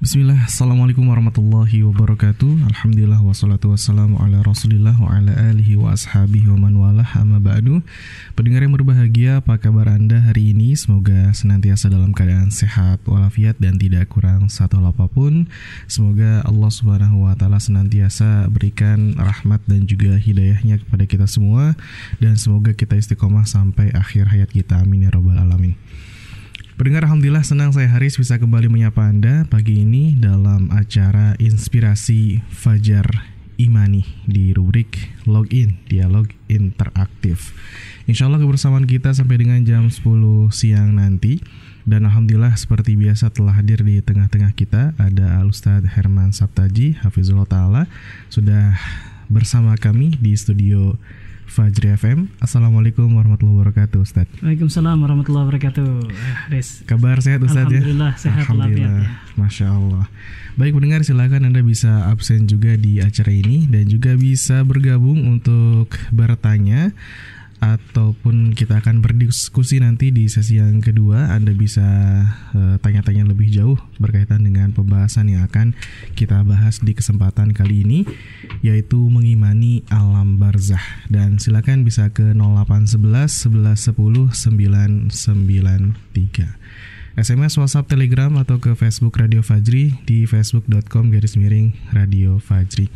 Bismillah, Assalamualaikum warahmatullahi wabarakatuh. Alhamdulillah wassalatu wassalamu ala rasulillah wa ala alihi wa ashabihi wa man walah. Amma ba'du. Pendengar yang berbahagia, apa kabar anda hari ini? Semoga senantiasa dalam keadaan sehat walafiat dan tidak kurang satu hal apa pun. Semoga Allah subhanahu wa ta'ala senantiasa berikan rahmat dan juga hidayahnya kepada kita semua. Dan semoga kita istiqomah sampai akhir hayat kita, amin ya rabbal alamin Pendengar Alhamdulillah senang saya Haris bisa kembali menyapa Anda pagi ini dalam acara Inspirasi Fajar Imani di rubrik Login Dialog Interaktif. Insya Allah kebersamaan kita sampai dengan jam 10 siang nanti. Dan Alhamdulillah seperti biasa telah hadir di tengah-tengah kita ada Al-Ustadz Herman Sabtaji Hafizullah Ta'ala Sudah bersama kami di studio Fajri FM. Assalamualaikum warahmatullahi wabarakatuh, Ustaz. Waalaikumsalam warahmatullahi wabarakatuh. Eh, Kabar sehat, Ustaz ya? Alhamdulillah sehat Alhamdulillah. Ya. Masya Allah. Baik pendengar silakan Anda bisa absen juga di acara ini dan juga bisa bergabung untuk bertanya ataupun kita akan berdiskusi nanti di sesi yang kedua. Anda bisa eh, tanya-tanya lebih jauh berkaitan dengan pembahasan yang akan kita bahas di kesempatan kali ini yaitu mengimani alam barzah dan silakan bisa ke 0811 11 10 993. SMS, WhatsApp, Telegram atau ke Facebook Radio Fajri di facebook.com garis miring Radio Fajri.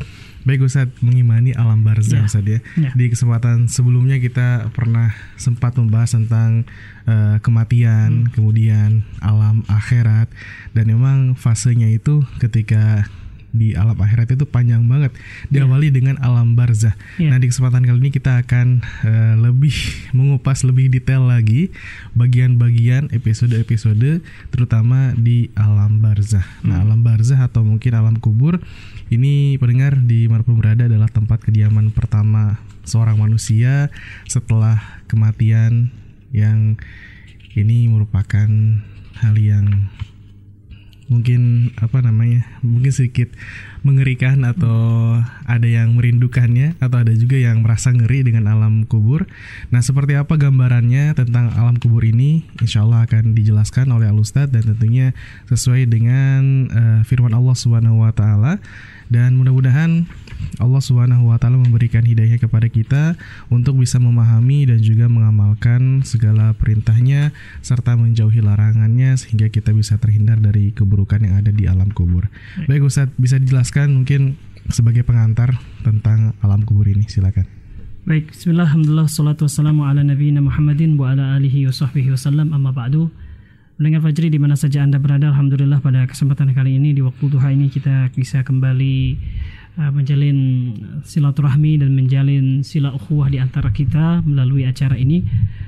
Baik Ustaz, mengimani alam barzah ya. Ustaz ya. ya. Di kesempatan sebelumnya kita pernah sempat membahas tentang uh, kematian, hmm. kemudian alam akhirat dan memang fasenya itu ketika di alam akhirat itu panjang banget. Diawali yeah. dengan alam barzah. Yeah. Nah, di kesempatan kali ini kita akan uh, lebih mengupas lebih detail lagi bagian-bagian episode-episode terutama di alam barzah. Nah, hmm. Nah, alam barzah atau mungkin alam kubur ini pendengar di mana pun berada adalah tempat kediaman pertama seorang manusia setelah kematian yang ini merupakan hal yang mungkin apa namanya mungkin sedikit mengerikan atau ada yang merindukannya atau ada juga yang merasa ngeri dengan alam kubur. Nah seperti apa gambarannya tentang alam kubur ini? Insya Allah akan dijelaskan oleh Al Ustadz dan tentunya sesuai dengan uh, firman Allah Subhanahu Wa Taala dan mudah-mudahan Allah Subhanahu wa taala memberikan hidayah kepada kita untuk bisa memahami dan juga mengamalkan segala perintahnya serta menjauhi larangannya sehingga kita bisa terhindar dari keburukan yang ada di alam kubur. Baik Ustaz, bisa dijelaskan mungkin sebagai pengantar tentang alam kubur ini, silakan. Baik, bismillah, alhamdulillah, salatu wassalamu ala nabiyina Muhammadin wa ala alihi wa sahbihi wasallam, amma ba'du. Mendengar Fajri di mana saja Anda berada, Alhamdulillah pada kesempatan kali ini di waktu duha ini kita bisa kembali uh, menjalin silaturahmi dan menjalin sila ukhuwah di antara kita melalui acara ini.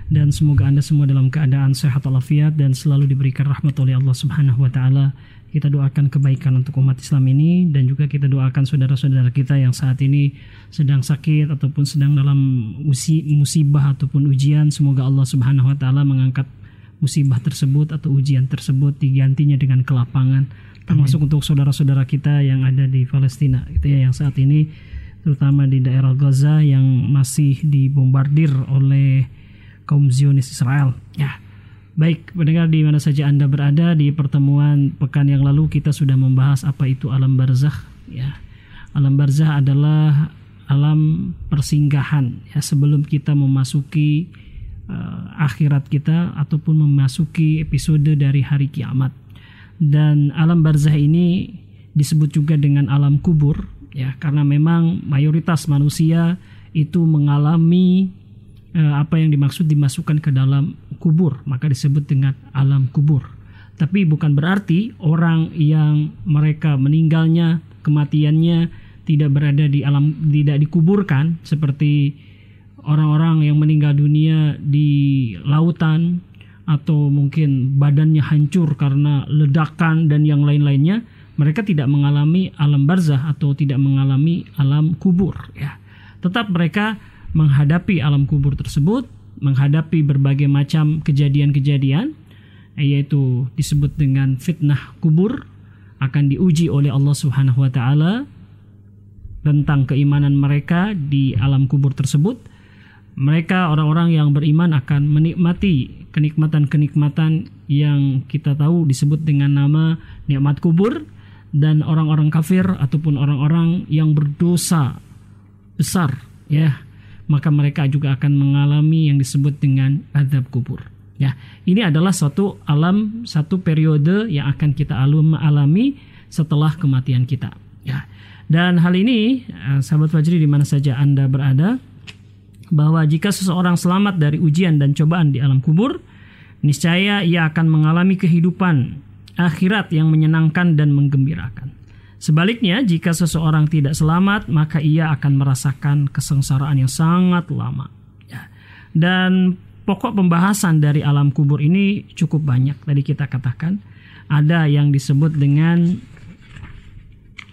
Dan semoga Anda semua dalam keadaan sehat walafiat dan selalu diberikan rahmat oleh Allah Subhanahu wa taala. Kita doakan kebaikan untuk umat Islam ini dan juga kita doakan saudara-saudara kita yang saat ini sedang sakit ataupun sedang dalam musibah ataupun ujian. Semoga Allah Subhanahu wa taala mengangkat musibah tersebut atau ujian tersebut digantinya dengan kelapangan termasuk Amin. untuk saudara-saudara kita yang ada di Palestina itu ya yang saat ini terutama di daerah Gaza yang masih dibombardir oleh kaum Zionis Israel ya baik pendengar di mana saja Anda berada di pertemuan pekan yang lalu kita sudah membahas apa itu alam barzakh ya alam barzakh adalah alam persinggahan ya sebelum kita memasuki uh, akhirat kita ataupun memasuki episode dari hari kiamat. Dan alam barzah ini disebut juga dengan alam kubur ya karena memang mayoritas manusia itu mengalami uh, apa yang dimaksud dimasukkan ke dalam kubur, maka disebut dengan alam kubur. Tapi bukan berarti orang yang mereka meninggalnya, kematiannya tidak berada di alam tidak dikuburkan seperti orang-orang yang meninggal dunia di lautan atau mungkin badannya hancur karena ledakan dan yang lain-lainnya, mereka tidak mengalami alam barzah atau tidak mengalami alam kubur ya. Tetap mereka menghadapi alam kubur tersebut, menghadapi berbagai macam kejadian-kejadian yaitu disebut dengan fitnah kubur akan diuji oleh Allah Subhanahu wa taala tentang keimanan mereka di alam kubur tersebut mereka orang-orang yang beriman akan menikmati kenikmatan-kenikmatan yang kita tahu disebut dengan nama nikmat kubur dan orang-orang kafir ataupun orang-orang yang berdosa besar ya. Maka mereka juga akan mengalami yang disebut dengan azab kubur ya. Ini adalah suatu alam satu periode yang akan kita alami setelah kematian kita ya. Dan hal ini eh, sahabat Fajri di mana saja Anda berada bahwa jika seseorang selamat dari ujian dan cobaan di alam kubur niscaya ia akan mengalami kehidupan akhirat yang menyenangkan dan menggembirakan. Sebaliknya, jika seseorang tidak selamat, maka ia akan merasakan kesengsaraan yang sangat lama. Ya. Dan pokok pembahasan dari alam kubur ini cukup banyak. Tadi kita katakan ada yang disebut dengan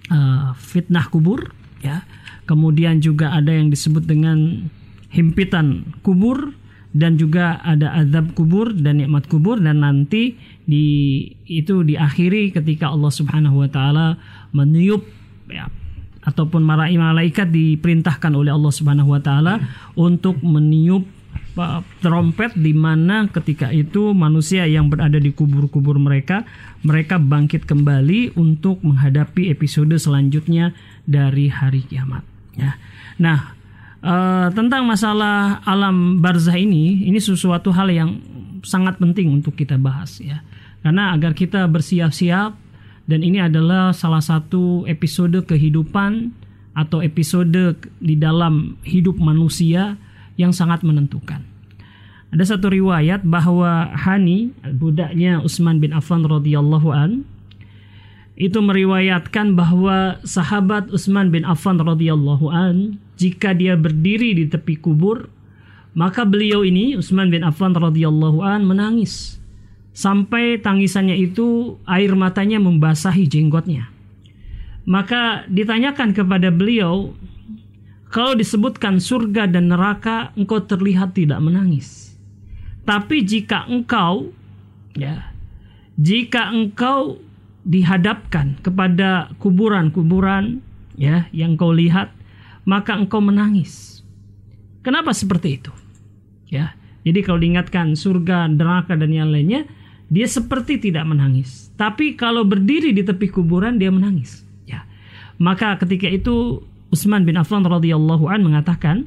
uh, fitnah kubur, ya. Kemudian juga ada yang disebut dengan himpitan kubur, dan juga ada azab kubur dan nikmat kubur dan nanti di itu diakhiri ketika Allah Subhanahu wa taala meniup ya ataupun malaikat diperintahkan oleh Allah Subhanahu wa taala untuk meniup trompet di mana ketika itu manusia yang berada di kubur-kubur mereka mereka bangkit kembali untuk menghadapi episode selanjutnya dari hari kiamat ya. Nah, uh, tentang masalah alam barzah ini, ini sesuatu hal yang sangat penting untuk kita bahas ya. Karena agar kita bersiap-siap dan ini adalah salah satu episode kehidupan atau episode di dalam hidup manusia yang sangat menentukan. Ada satu riwayat bahwa Hani, budaknya Utsman bin Affan radhiyallahu an, itu meriwayatkan bahwa sahabat Utsman bin Affan radhiyallahu an jika dia berdiri di tepi kubur maka beliau ini Utsman bin Affan radhiyallahu an menangis. Sampai tangisannya itu air matanya membasahi jenggotnya. Maka ditanyakan kepada beliau kalau disebutkan surga dan neraka engkau terlihat tidak menangis. Tapi jika engkau ya jika engkau dihadapkan kepada kuburan-kuburan ya yang kau lihat maka engkau menangis. Kenapa seperti itu? Ya. Jadi kalau diingatkan surga, neraka dan yang lainnya, dia seperti tidak menangis. Tapi kalau berdiri di tepi kuburan dia menangis. Ya. Maka ketika itu Utsman bin Affan radhiyallahu an mengatakan,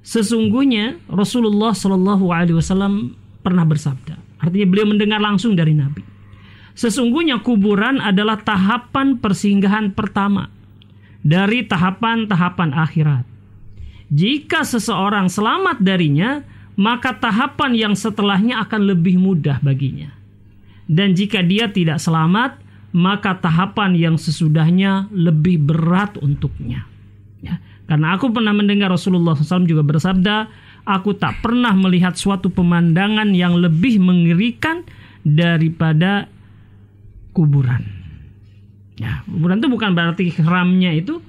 sesungguhnya Rasulullah Shallallahu alaihi wasallam pernah bersabda. Artinya beliau mendengar langsung dari Nabi Sesungguhnya kuburan adalah tahapan persinggahan pertama dari tahapan-tahapan akhirat. Jika seseorang selamat darinya, maka tahapan yang setelahnya akan lebih mudah baginya. Dan jika dia tidak selamat, maka tahapan yang sesudahnya lebih berat untuknya. Ya, karena aku pernah mendengar Rasulullah SAW juga bersabda, aku tak pernah melihat suatu pemandangan yang lebih mengerikan daripada kuburan. Ya, kuburan itu bukan berarti keramnya itu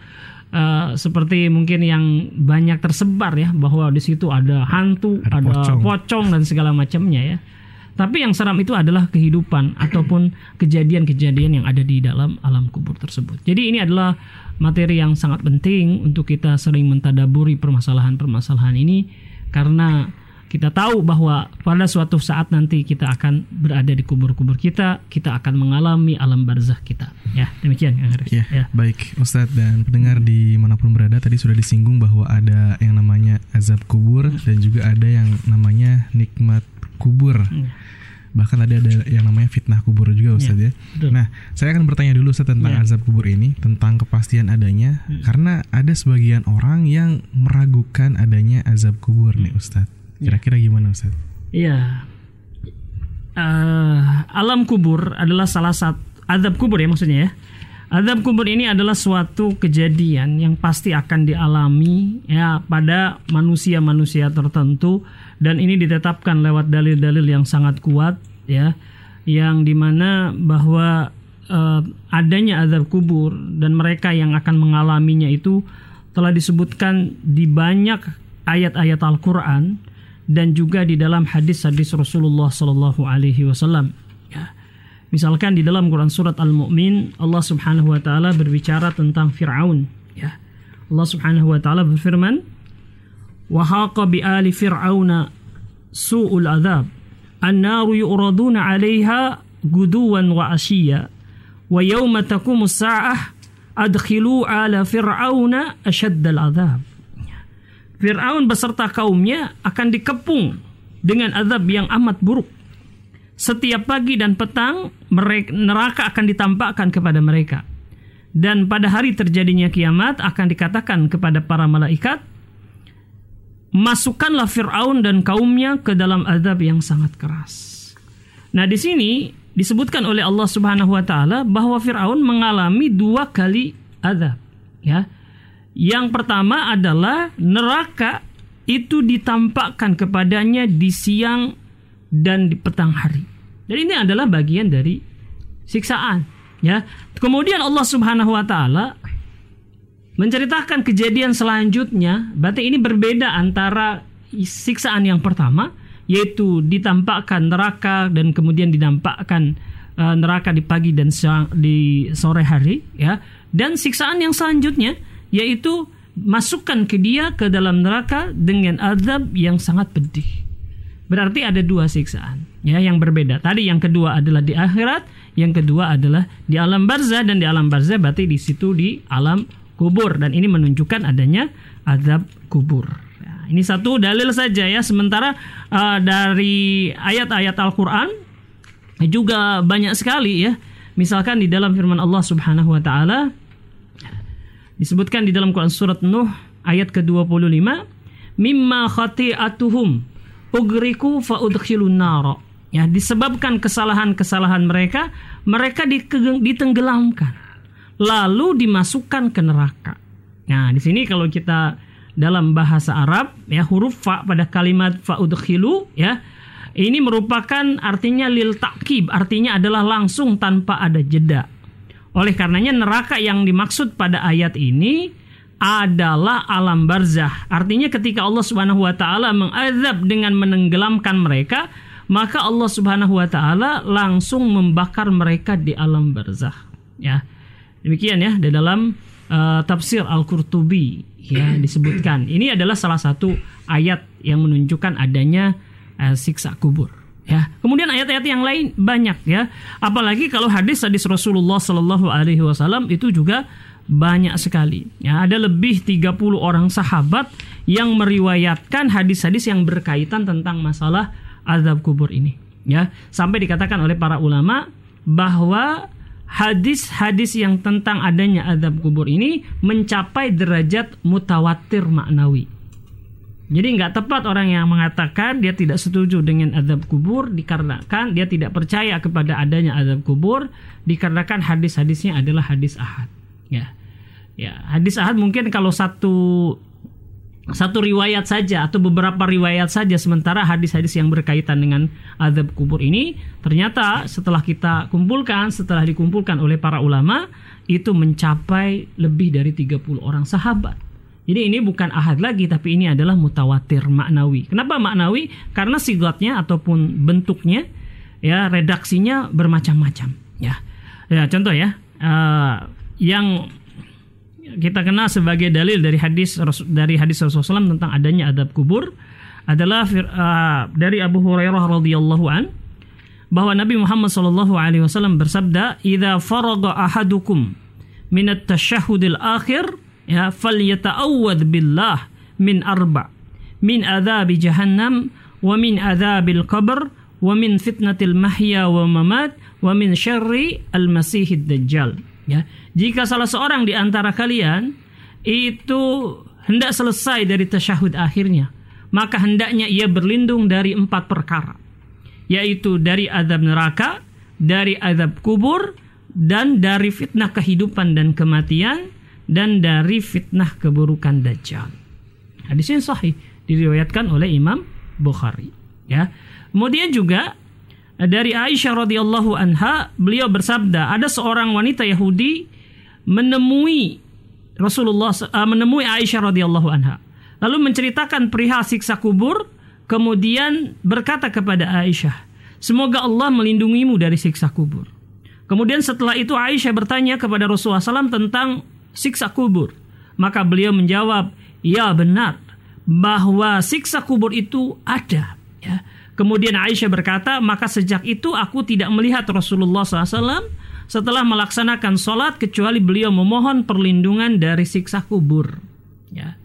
uh, seperti mungkin yang banyak tersebar ya bahwa di situ ada hantu, ada, ada pocong. pocong dan segala macamnya ya. Tapi yang seram itu adalah kehidupan ataupun kejadian-kejadian yang ada di dalam alam kubur tersebut. Jadi ini adalah materi yang sangat penting untuk kita sering mentadaburi permasalahan-permasalahan ini karena kita tahu bahwa pada suatu saat nanti kita akan berada di kubur-kubur kita, kita akan mengalami alam barzah kita. Ya, demikian Kang Ya, ya, baik Ustadz dan pendengar di mana pun berada tadi sudah disinggung bahwa ada yang namanya azab kubur hmm. dan juga ada yang namanya nikmat kubur. Hmm. Bahkan ada ada yang namanya fitnah kubur juga Ustadz ya. ya. Nah, saya akan bertanya dulu Ustadz tentang ya. azab kubur ini, tentang kepastian adanya hmm. karena ada sebagian orang yang meragukan adanya azab kubur nih Ustadz. Kira-kira gimana Ustaz? Iya. Uh, alam kubur adalah salah satu adab kubur ya maksudnya ya. Adab kubur ini adalah suatu kejadian yang pasti akan dialami ya pada manusia-manusia tertentu dan ini ditetapkan lewat dalil-dalil yang sangat kuat ya yang di mana bahwa uh, adanya adab kubur dan mereka yang akan mengalaminya itu telah disebutkan di banyak ayat-ayat Al-Quran dan juga di dalam hadis-hadis Rasulullah Sallallahu Alaihi Wasallam. Ya. Misalkan di dalam Quran surat Al-Mu'min Allah Subhanahu wa taala berbicara tentang Firaun, ya. Allah Subhanahu wa taala berfirman, "Wa haqa bi ali fir'auna su'ul adzab. An-naru yu'raduna 'alaiha guduwan wa ashiya wa yauma taqumus sa'ah adkhilu ala fir'auna asyaddal azab. Fir'aun beserta kaumnya akan dikepung dengan azab yang amat buruk. Setiap pagi dan petang mereka, neraka akan ditampakkan kepada mereka. Dan pada hari terjadinya kiamat akan dikatakan kepada para malaikat, masukkanlah Fir'aun dan kaumnya ke dalam azab yang sangat keras. Nah di sini disebutkan oleh Allah Subhanahu Wa Taala bahwa Fir'aun mengalami dua kali azab. Ya, yang pertama adalah neraka itu ditampakkan kepadanya di siang dan di petang hari. Dan ini adalah bagian dari siksaan, ya. Kemudian Allah Subhanahu wa taala menceritakan kejadian selanjutnya, berarti ini berbeda antara siksaan yang pertama yaitu ditampakkan neraka dan kemudian ditampakkan uh, neraka di pagi dan di sore hari, ya. Dan siksaan yang selanjutnya yaitu masukkan ke dia ke dalam neraka dengan azab yang sangat pedih. Berarti ada dua siksaan ya yang berbeda. Tadi yang kedua adalah di akhirat, yang kedua adalah di alam barzah dan di alam barzah berarti di situ di alam kubur dan ini menunjukkan adanya azab kubur. Ya, ini satu dalil saja ya. Sementara uh, dari ayat-ayat Al-Qur'an juga banyak sekali ya. Misalkan di dalam firman Allah Subhanahu wa taala Disebutkan di dalam Quran surat Nuh ayat ke-25, "Mimma khati'atuhum ugriku fa udkhilun nar." Ya, disebabkan kesalahan-kesalahan mereka, mereka ditenggelamkan lalu dimasukkan ke neraka. Nah, di sini kalau kita dalam bahasa Arab ya huruf fa pada kalimat fa ya ini merupakan artinya lil takib, artinya adalah langsung tanpa ada jeda. Oleh karenanya neraka yang dimaksud pada ayat ini adalah alam barzah. Artinya ketika Allah Subhanahu wa taala mengazab dengan menenggelamkan mereka, maka Allah Subhanahu wa taala langsung membakar mereka di alam barzah. Ya. Demikian ya di dalam uh, tafsir Al-Qurtubi ya disebutkan. Ini adalah salah satu ayat yang menunjukkan adanya uh, siksa kubur ya. Kemudian ayat-ayat yang lain banyak ya. Apalagi kalau hadis-hadis Rasulullah Shallallahu alaihi wasallam itu juga banyak sekali. Ya, ada lebih 30 orang sahabat yang meriwayatkan hadis-hadis yang berkaitan tentang masalah azab kubur ini. Ya, sampai dikatakan oleh para ulama bahwa hadis-hadis yang tentang adanya azab kubur ini mencapai derajat mutawatir maknawi. Jadi nggak tepat orang yang mengatakan dia tidak setuju dengan azab kubur dikarenakan dia tidak percaya kepada adanya azab kubur dikarenakan hadis-hadisnya adalah hadis ahad. Ya, ya hadis ahad mungkin kalau satu satu riwayat saja atau beberapa riwayat saja sementara hadis-hadis yang berkaitan dengan azab kubur ini ternyata setelah kita kumpulkan setelah dikumpulkan oleh para ulama itu mencapai lebih dari 30 orang sahabat jadi ini bukan ahad lagi tapi ini adalah mutawatir maknawi. Kenapa maknawi? Karena sigatnya ataupun bentuknya ya redaksinya bermacam-macam ya. Ya contoh ya uh, yang kita kenal sebagai dalil dari hadis dari hadis Rasulullah SAW tentang adanya adab kubur adalah uh, dari Abu Hurairah radhiyallahu an bahwa Nabi Muhammad sallallahu alaihi wasallam bersabda, "Idza faraga ahadukum min at-tasyahhudil akhir" ya falyata'awwadz billah min arba. Min adzabi jahannam wa min adzabil qabr wa min fitnatil mahya wa mamat wa min syarri al masihid dajjal. Ya jika salah seorang di antara kalian itu hendak selesai dari tasyahud akhirnya maka hendaknya ia berlindung dari empat perkara yaitu dari azab neraka dari azab kubur dan dari fitnah kehidupan dan kematian dan dari fitnah keburukan dajjal. Hadisnya sahih diriwayatkan oleh Imam Bukhari. Ya. Kemudian juga dari Aisyah radhiyallahu anha beliau bersabda ada seorang wanita Yahudi menemui Rasulullah uh, menemui Aisyah radhiyallahu anha lalu menceritakan perihal siksa kubur kemudian berkata kepada Aisyah semoga Allah melindungimu dari siksa kubur kemudian setelah itu Aisyah bertanya kepada Rasulullah SAW tentang siksa kubur? Maka beliau menjawab, ya benar bahwa siksa kubur itu ada. Ya. Kemudian Aisyah berkata, maka sejak itu aku tidak melihat Rasulullah SAW setelah melaksanakan sholat kecuali beliau memohon perlindungan dari siksa kubur. Ya.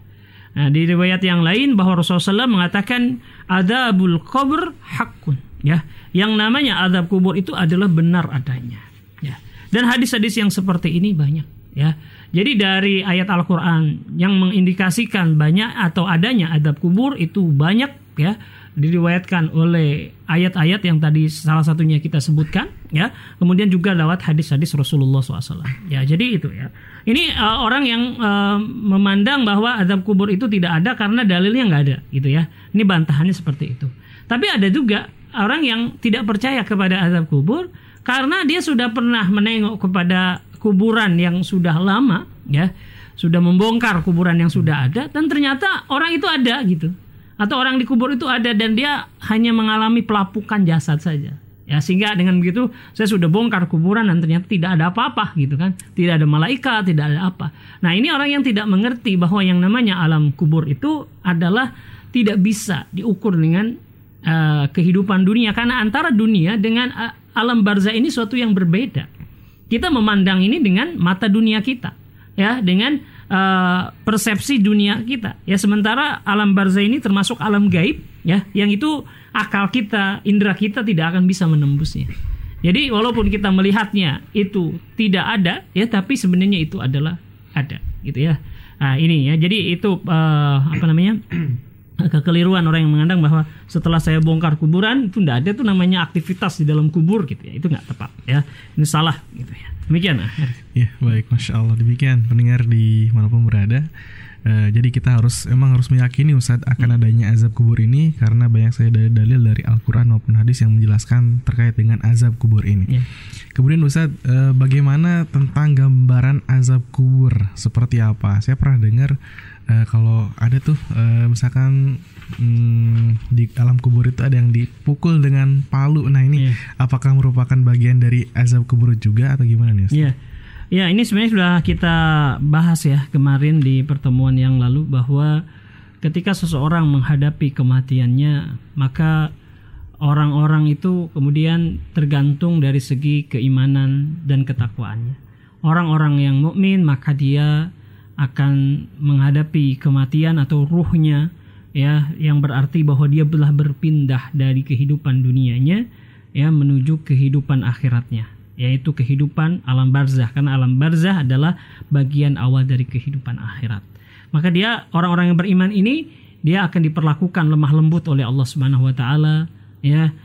Nah, di riwayat yang lain bahwa Rasulullah SAW mengatakan adabul kubur hakun. Ya, yang namanya adab kubur itu adalah benar adanya. Ya. Dan hadis-hadis yang seperti ini banyak. Ya, jadi dari ayat Al-Quran yang mengindikasikan banyak atau adanya adab kubur itu banyak ya diriwayatkan oleh ayat-ayat yang tadi salah satunya kita sebutkan ya. Kemudian juga lewat hadis-hadis Rasulullah SAW ya jadi itu ya. Ini uh, orang yang uh, memandang bahwa azab kubur itu tidak ada karena dalilnya nggak ada gitu ya. Ini bantahannya seperti itu. Tapi ada juga orang yang tidak percaya kepada azab kubur karena dia sudah pernah menengok kepada kuburan yang sudah lama ya sudah membongkar kuburan yang sudah ada dan ternyata orang itu ada gitu atau orang dikubur itu ada dan dia hanya mengalami pelapukan jasad saja. Ya sehingga dengan begitu saya sudah bongkar kuburan dan ternyata tidak ada apa-apa gitu kan. Tidak ada malaikat, tidak ada apa. Nah, ini orang yang tidak mengerti bahwa yang namanya alam kubur itu adalah tidak bisa diukur dengan uh, kehidupan dunia karena antara dunia dengan uh, alam barzah ini suatu yang berbeda. Kita memandang ini dengan mata dunia kita, ya, dengan uh, persepsi dunia kita. Ya sementara alam barzah ini termasuk alam gaib ya yang itu akal kita, indera kita tidak akan bisa menembusnya. Jadi walaupun kita melihatnya itu tidak ada ya tapi sebenarnya itu adalah ada gitu ya. Nah, ini ya. Jadi itu uh, apa namanya? Kekeliruan orang yang mengandang bahwa setelah saya bongkar kuburan itu tidak ada tuh namanya aktivitas di dalam kubur gitu ya itu nggak tepat ya ini salah gitu ya demikian ya baik masya Allah demikian pendengar di mana pun berada Uh, jadi kita harus emang harus meyakini Ustadz akan hmm. adanya azab kubur ini karena banyak saya dari dalil dari Al-Qur'an maupun hadis yang menjelaskan terkait dengan azab kubur ini. Yeah. Kemudian Ustadz uh, bagaimana tentang gambaran azab kubur seperti apa? Saya pernah dengar uh, kalau ada tuh uh, misalkan um, di alam kubur itu ada yang dipukul dengan palu. Nah, ini yeah. apakah merupakan bagian dari azab kubur juga atau gimana nih? Iya. Yeah. Ya, ini sebenarnya sudah kita bahas ya kemarin di pertemuan yang lalu bahwa ketika seseorang menghadapi kematiannya, maka orang-orang itu kemudian tergantung dari segi keimanan dan ketakwaannya. Orang-orang yang mukmin maka dia akan menghadapi kematian atau ruhnya ya yang berarti bahwa dia telah berpindah dari kehidupan dunianya ya menuju kehidupan akhiratnya yaitu kehidupan alam barzah. Karena alam barzah adalah bagian awal dari kehidupan akhirat. Maka dia orang-orang yang beriman ini dia akan diperlakukan lemah lembut oleh Allah Subhanahu wa taala ya.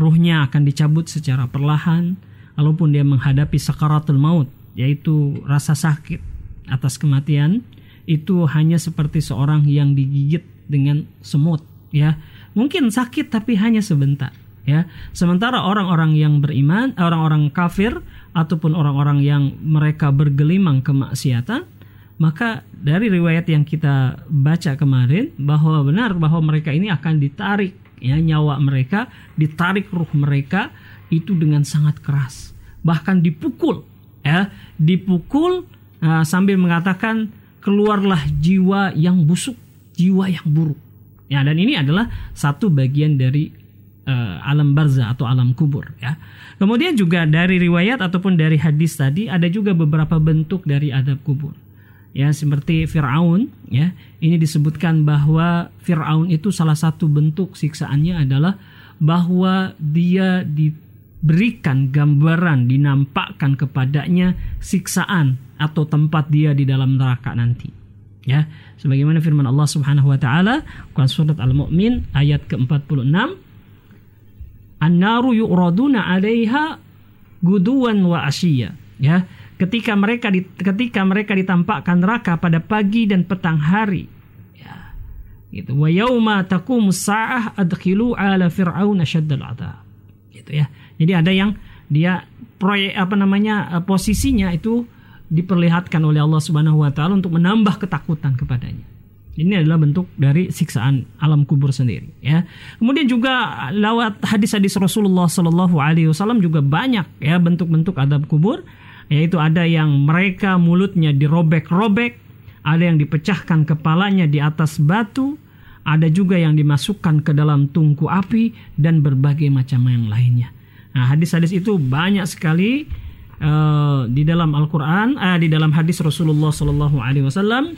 Ruhnya akan dicabut secara perlahan walaupun dia menghadapi sakaratul maut yaitu rasa sakit atas kematian itu hanya seperti seorang yang digigit dengan semut ya. Mungkin sakit tapi hanya sebentar ya. Sementara orang-orang yang beriman orang-orang kafir ataupun orang-orang yang mereka bergelimang kemaksiatan maka dari riwayat yang kita baca kemarin bahwa benar bahwa mereka ini akan ditarik ya nyawa mereka ditarik ruh mereka itu dengan sangat keras. Bahkan dipukul ya. Dipukul uh, sambil mengatakan keluarlah jiwa yang busuk, jiwa yang buruk. Ya, dan ini adalah satu bagian dari uh, alam barzah atau alam kubur ya. Kemudian juga dari riwayat ataupun dari hadis tadi ada juga beberapa bentuk dari adab kubur. Ya, seperti Firaun ya. Ini disebutkan bahwa Firaun itu salah satu bentuk siksaannya adalah bahwa dia diberikan gambaran dinampakkan kepadanya siksaan atau tempat dia di dalam neraka nanti. Ya, sebagaimana firman Allah Subhanahu wa taala Quran surat Al-Mu'min ayat ke-46 An-naru yu'raduna 'alaiha guduwan wa asyiya. Ya, ketika mereka di, ketika mereka ditampakkan neraka pada pagi dan petang hari. Ya. Gitu. Wa yauma taqumus sa'ah adkhilu 'ala fir'aun asyaddal 'adzab. Gitu ya. Jadi ada yang dia proyek apa namanya posisinya itu diperlihatkan oleh Allah Subhanahu wa taala untuk menambah ketakutan kepadanya. Ini adalah bentuk dari siksaan alam kubur sendiri ya. Kemudian juga lewat hadis-hadis Rasulullah Shallallahu alaihi wasallam juga banyak ya bentuk-bentuk adab kubur yaitu ada yang mereka mulutnya dirobek-robek, ada yang dipecahkan kepalanya di atas batu, ada juga yang dimasukkan ke dalam tungku api dan berbagai macam yang lainnya. Nah, hadis-hadis itu banyak sekali uh, di dalam Al-Qur'an, uh, di dalam hadis Rasulullah sallallahu alaihi wasallam.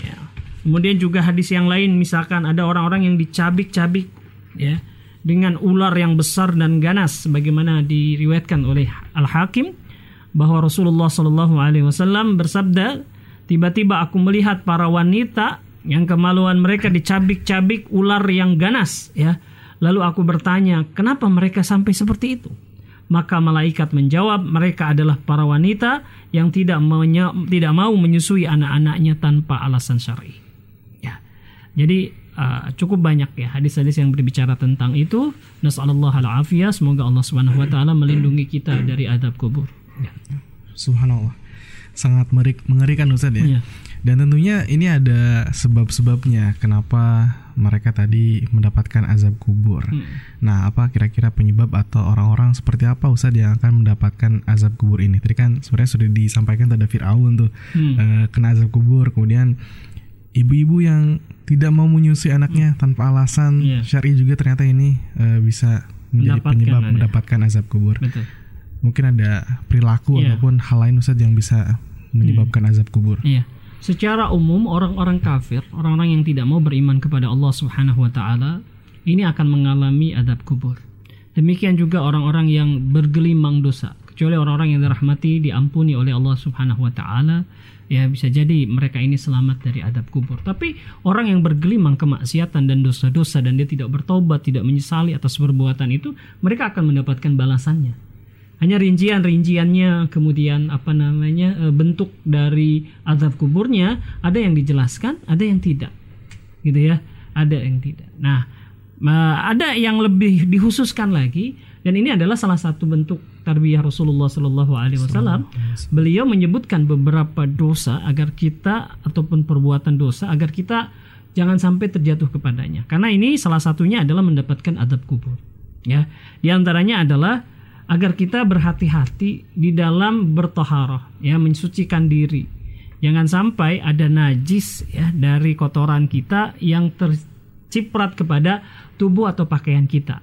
Ya. Kemudian juga hadis yang lain misalkan ada orang-orang yang dicabik-cabik ya dengan ular yang besar dan ganas sebagaimana diriwayatkan oleh Al-Hakim bahwa Rasulullah sallallahu alaihi wasallam bersabda, tiba-tiba aku melihat para wanita yang kemaluan mereka dicabik-cabik ular yang ganas ya. Lalu aku bertanya, kenapa mereka sampai seperti itu? Maka malaikat menjawab, mereka adalah para wanita yang tidak menye, tidak mau menyusui anak-anaknya tanpa alasan syar'i. Ya. Jadi uh, cukup banyak ya hadis-hadis yang berbicara tentang itu. Nasallallahu al-afiyah, semoga Allah Subhanahu wa taala melindungi kita dari adab kubur. Ya. Subhanallah. Sangat mengerikan Ustaz ya. ya. Dan tentunya ini ada sebab-sebabnya kenapa mereka tadi mendapatkan azab kubur. Hmm. Nah, apa kira-kira penyebab atau orang-orang seperti apa Ustaz yang akan mendapatkan azab kubur ini? Tadi kan sebenarnya sudah disampaikan tadi Fir'aun tuh hmm. uh, kena azab kubur, kemudian ibu-ibu yang tidak mau menyusui anaknya hmm. tanpa alasan yeah. syar'i juga ternyata ini uh, bisa menjadi mendapatkan penyebab ada. mendapatkan azab kubur. Betul. Mungkin ada perilaku yeah. ataupun hal lain Ustaz yang bisa menyebabkan hmm. azab kubur. Iya. Yeah secara umum orang-orang kafir, orang-orang yang tidak mau beriman kepada Allah Subhanahu wa taala, ini akan mengalami adab kubur. Demikian juga orang-orang yang bergelimang dosa, kecuali orang-orang yang dirahmati, diampuni oleh Allah Subhanahu wa taala, ya bisa jadi mereka ini selamat dari adab kubur. Tapi orang yang bergelimang kemaksiatan dan dosa-dosa dan dia tidak bertobat, tidak menyesali atas perbuatan itu, mereka akan mendapatkan balasannya hanya rincian-rinciannya kemudian apa namanya e, bentuk dari azab kuburnya ada yang dijelaskan ada yang tidak gitu ya ada yang tidak nah ada yang lebih dikhususkan lagi dan ini adalah salah satu bentuk tarbiyah Rasulullah Shallallahu Alaihi Wasallam. Beliau menyebutkan beberapa dosa agar kita ataupun perbuatan dosa agar kita jangan sampai terjatuh kepadanya. Karena ini salah satunya adalah mendapatkan adab kubur. Ya, di antaranya adalah agar kita berhati-hati di dalam bertoharoh ya mensucikan diri. Jangan sampai ada najis ya dari kotoran kita yang terciprat kepada tubuh atau pakaian kita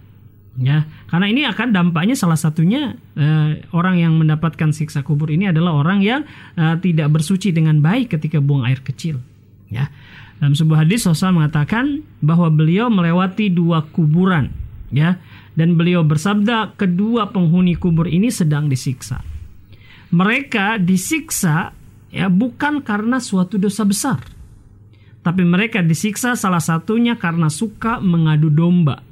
ya. Karena ini akan dampaknya salah satunya eh, orang yang mendapatkan siksa kubur ini adalah orang yang eh, tidak bersuci dengan baik ketika buang air kecil ya. Dalam sebuah hadis Rasul mengatakan bahwa beliau melewati dua kuburan ya dan beliau bersabda kedua penghuni kubur ini sedang disiksa. Mereka disiksa ya bukan karena suatu dosa besar. Tapi mereka disiksa salah satunya karena suka mengadu domba.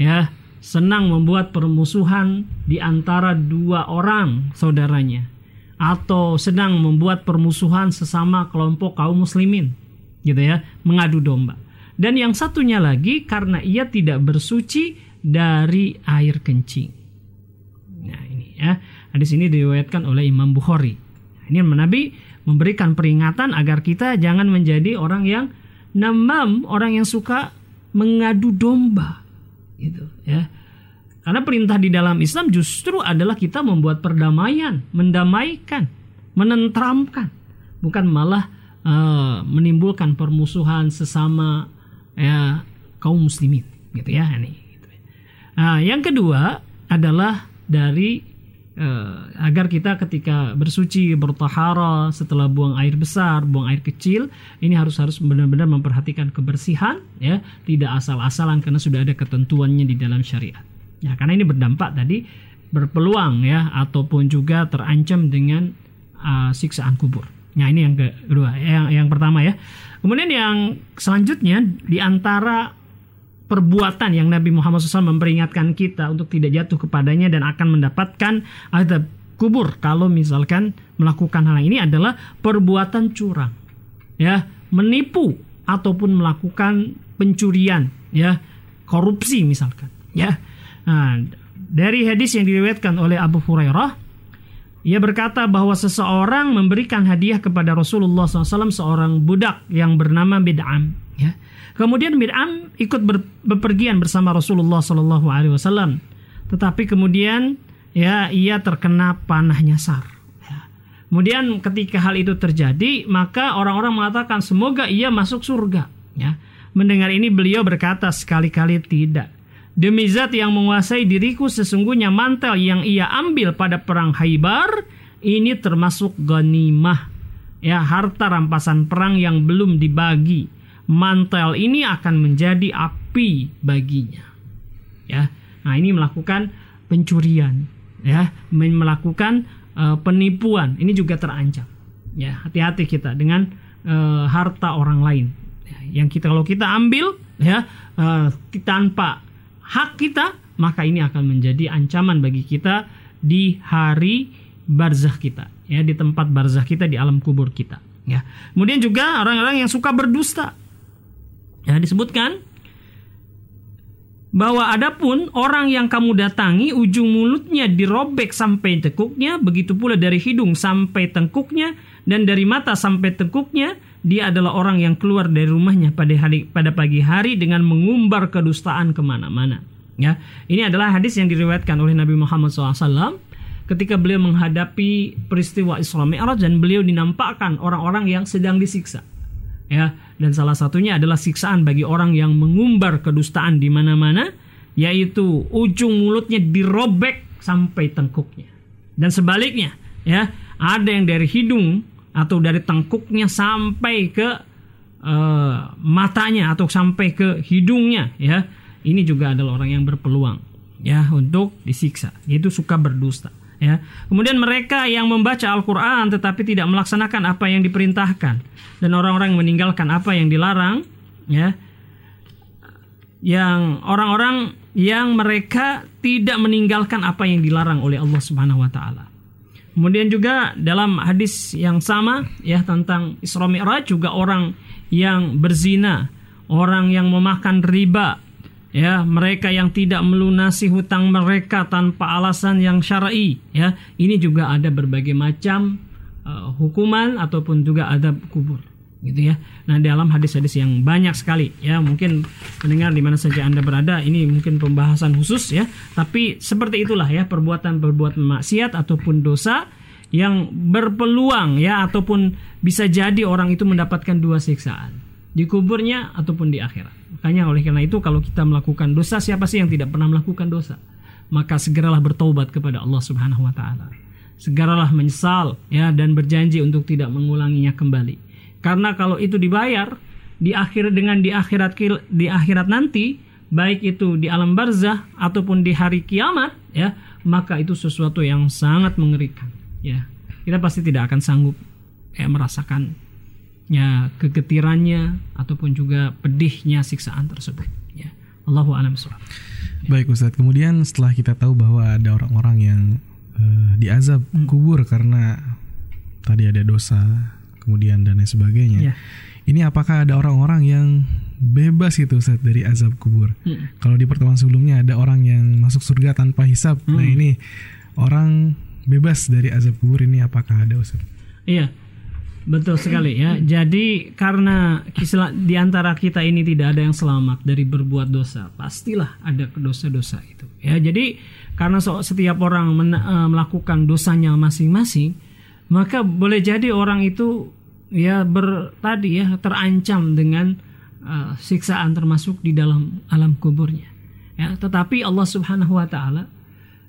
Ya, senang membuat permusuhan di antara dua orang saudaranya atau sedang membuat permusuhan sesama kelompok kaum muslimin gitu ya, mengadu domba. Dan yang satunya lagi karena ia tidak bersuci dari air kencing. Nah ini ya, hadis ini diriwayatkan oleh Imam Bukhari. Nah, ini Nabi memberikan peringatan agar kita jangan menjadi orang yang namam, orang yang suka mengadu domba, gitu ya. Karena perintah di dalam Islam justru adalah kita membuat perdamaian, mendamaikan, menentramkan, bukan malah uh, menimbulkan permusuhan sesama ya kaum muslimin, gitu ya ini. Nah, yang kedua adalah dari uh, agar kita ketika bersuci bertahara setelah buang air besar, buang air kecil, ini harus harus benar-benar memperhatikan kebersihan ya, tidak asal-asalan karena sudah ada ketentuannya di dalam syariat. Ya, karena ini berdampak tadi berpeluang ya ataupun juga terancam dengan uh, siksaan kubur. Nah, ini yang kedua, yang yang pertama ya. Kemudian yang selanjutnya di antara perbuatan yang Nabi Muhammad SAW memperingatkan kita untuk tidak jatuh kepadanya dan akan mendapatkan azab kubur kalau misalkan melakukan hal ini adalah perbuatan curang ya menipu ataupun melakukan pencurian ya korupsi misalkan ya. Nah, dari hadis yang diriwayatkan oleh Abu Hurairah ia berkata bahwa seseorang memberikan hadiah kepada Rasulullah SAW seorang budak yang bernama Bid'am ya Kemudian Mir'am ikut ber, bepergian bersama Rasulullah Wasallam, tetapi kemudian ya ia terkena panah nyasar. Ya. Kemudian ketika hal itu terjadi, maka orang-orang mengatakan semoga ia masuk surga. Ya. Mendengar ini beliau berkata sekali-kali tidak. Demi zat yang menguasai diriku sesungguhnya mantel yang ia ambil pada perang Haibar ini termasuk ghanimah. Ya, harta rampasan perang yang belum dibagi. Mantel ini akan menjadi api baginya. Ya. Nah, ini melakukan pencurian, ya, melakukan uh, penipuan. Ini juga terancam. Ya, hati-hati kita dengan uh, harta orang lain. Ya, yang kita kalau kita ambil ya uh, tanpa hak kita, maka ini akan menjadi ancaman bagi kita di hari barzah kita, ya di tempat barzah kita di alam kubur kita, ya. Kemudian juga orang-orang yang suka berdusta. Ya, disebutkan bahwa adapun orang yang kamu datangi ujung mulutnya dirobek sampai tekuknya, begitu pula dari hidung sampai tengkuknya dan dari mata sampai tengkuknya, dia adalah orang yang keluar dari rumahnya pada hari pada pagi hari dengan mengumbar kedustaan ke mana-mana. Ya, ini adalah hadis yang diriwayatkan oleh Nabi Muhammad SAW ketika beliau menghadapi peristiwa Isra Mi'raj dan beliau dinampakkan orang-orang yang sedang disiksa. Ya, dan salah satunya adalah siksaan bagi orang yang mengumbar kedustaan di mana-mana, yaitu ujung mulutnya dirobek sampai tengkuknya. Dan sebaliknya, ya, ada yang dari hidung atau dari tengkuknya sampai ke uh, matanya atau sampai ke hidungnya ya. Ini juga adalah orang yang berpeluang ya untuk disiksa. Yaitu suka berdusta ya. Kemudian mereka yang membaca Al-Qur'an tetapi tidak melaksanakan apa yang diperintahkan. Dan orang-orang yang meninggalkan apa yang dilarang ya. Yang orang-orang yang mereka tidak meninggalkan apa yang dilarang oleh Allah Subhanahu wa taala Kemudian juga dalam hadis yang sama ya tentang Isra Mi'raj juga orang yang berzina, orang yang memakan riba, ya mereka yang tidak melunasi hutang mereka tanpa alasan yang syar'i, ya. Ini juga ada berbagai macam uh, hukuman ataupun juga ada kubur gitu ya. Nah, dalam hadis-hadis yang banyak sekali ya, mungkin mendengar di mana saja Anda berada, ini mungkin pembahasan khusus ya, tapi seperti itulah ya perbuatan-perbuatan maksiat ataupun dosa yang berpeluang ya ataupun bisa jadi orang itu mendapatkan dua siksaan di kuburnya ataupun di akhirat. Makanya oleh karena itu kalau kita melakukan dosa siapa sih yang tidak pernah melakukan dosa? Maka segeralah bertobat kepada Allah Subhanahu wa taala. Segeralah menyesal ya dan berjanji untuk tidak mengulanginya kembali. Karena kalau itu dibayar di akhir dengan di akhirat di akhirat nanti, baik itu di alam barzah ataupun di hari kiamat ya, maka itu sesuatu yang sangat mengerikan ya. Kita pasti tidak akan sanggup ya merasakan ya kegetirannya ataupun juga pedihnya siksaan tersebut ya. Allahu a'lam ya. Baik Ustadz, kemudian setelah kita tahu bahwa ada orang-orang yang uh, diazab hmm. kubur karena tadi ada dosa kemudian dan lain sebagainya. Yeah. Ini apakah ada orang-orang yang bebas gitu Ustaz dari azab kubur? Hmm. Kalau di pertemuan sebelumnya ada orang yang masuk surga tanpa hisab. Nah, hmm. Nah, ini orang bebas dari azab kubur ini apakah ada Ustaz? Iya. Betul sekali ya. Jadi karena di antara kita ini tidak ada yang selamat dari berbuat dosa, pastilah ada dosa-dosa itu. Ya, jadi karena setiap orang eh, melakukan dosanya masing-masing, maka boleh jadi orang itu ya ber tadi ya terancam dengan uh, siksaan termasuk di dalam alam kuburnya. Ya, tetapi Allah Subhanahu wa taala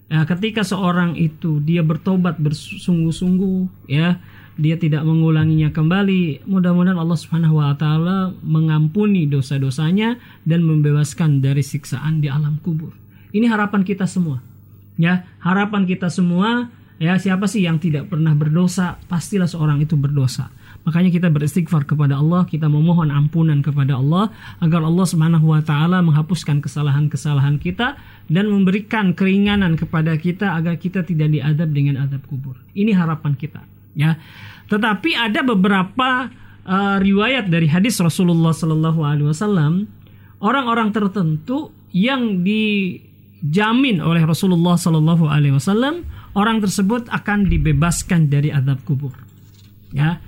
ya, ketika seorang itu dia bertobat bersungguh-sungguh ya, dia tidak mengulanginya kembali, mudah-mudahan Allah Subhanahu wa taala mengampuni dosa-dosanya dan membebaskan dari siksaan di alam kubur. Ini harapan kita semua. Ya, harapan kita semua Ya, siapa sih yang tidak pernah berdosa? Pastilah seorang itu berdosa. Makanya kita beristighfar kepada Allah, kita memohon ampunan kepada Allah agar Allah Subhanahu wa taala menghapuskan kesalahan-kesalahan kita dan memberikan keringanan kepada kita agar kita tidak diadab dengan adab kubur. Ini harapan kita, ya. Tetapi ada beberapa uh, riwayat dari hadis Rasulullah Sallallahu alaihi wasallam orang-orang tertentu yang dijamin oleh Rasulullah Sallallahu alaihi wasallam orang tersebut akan dibebaskan dari azab kubur. Ya.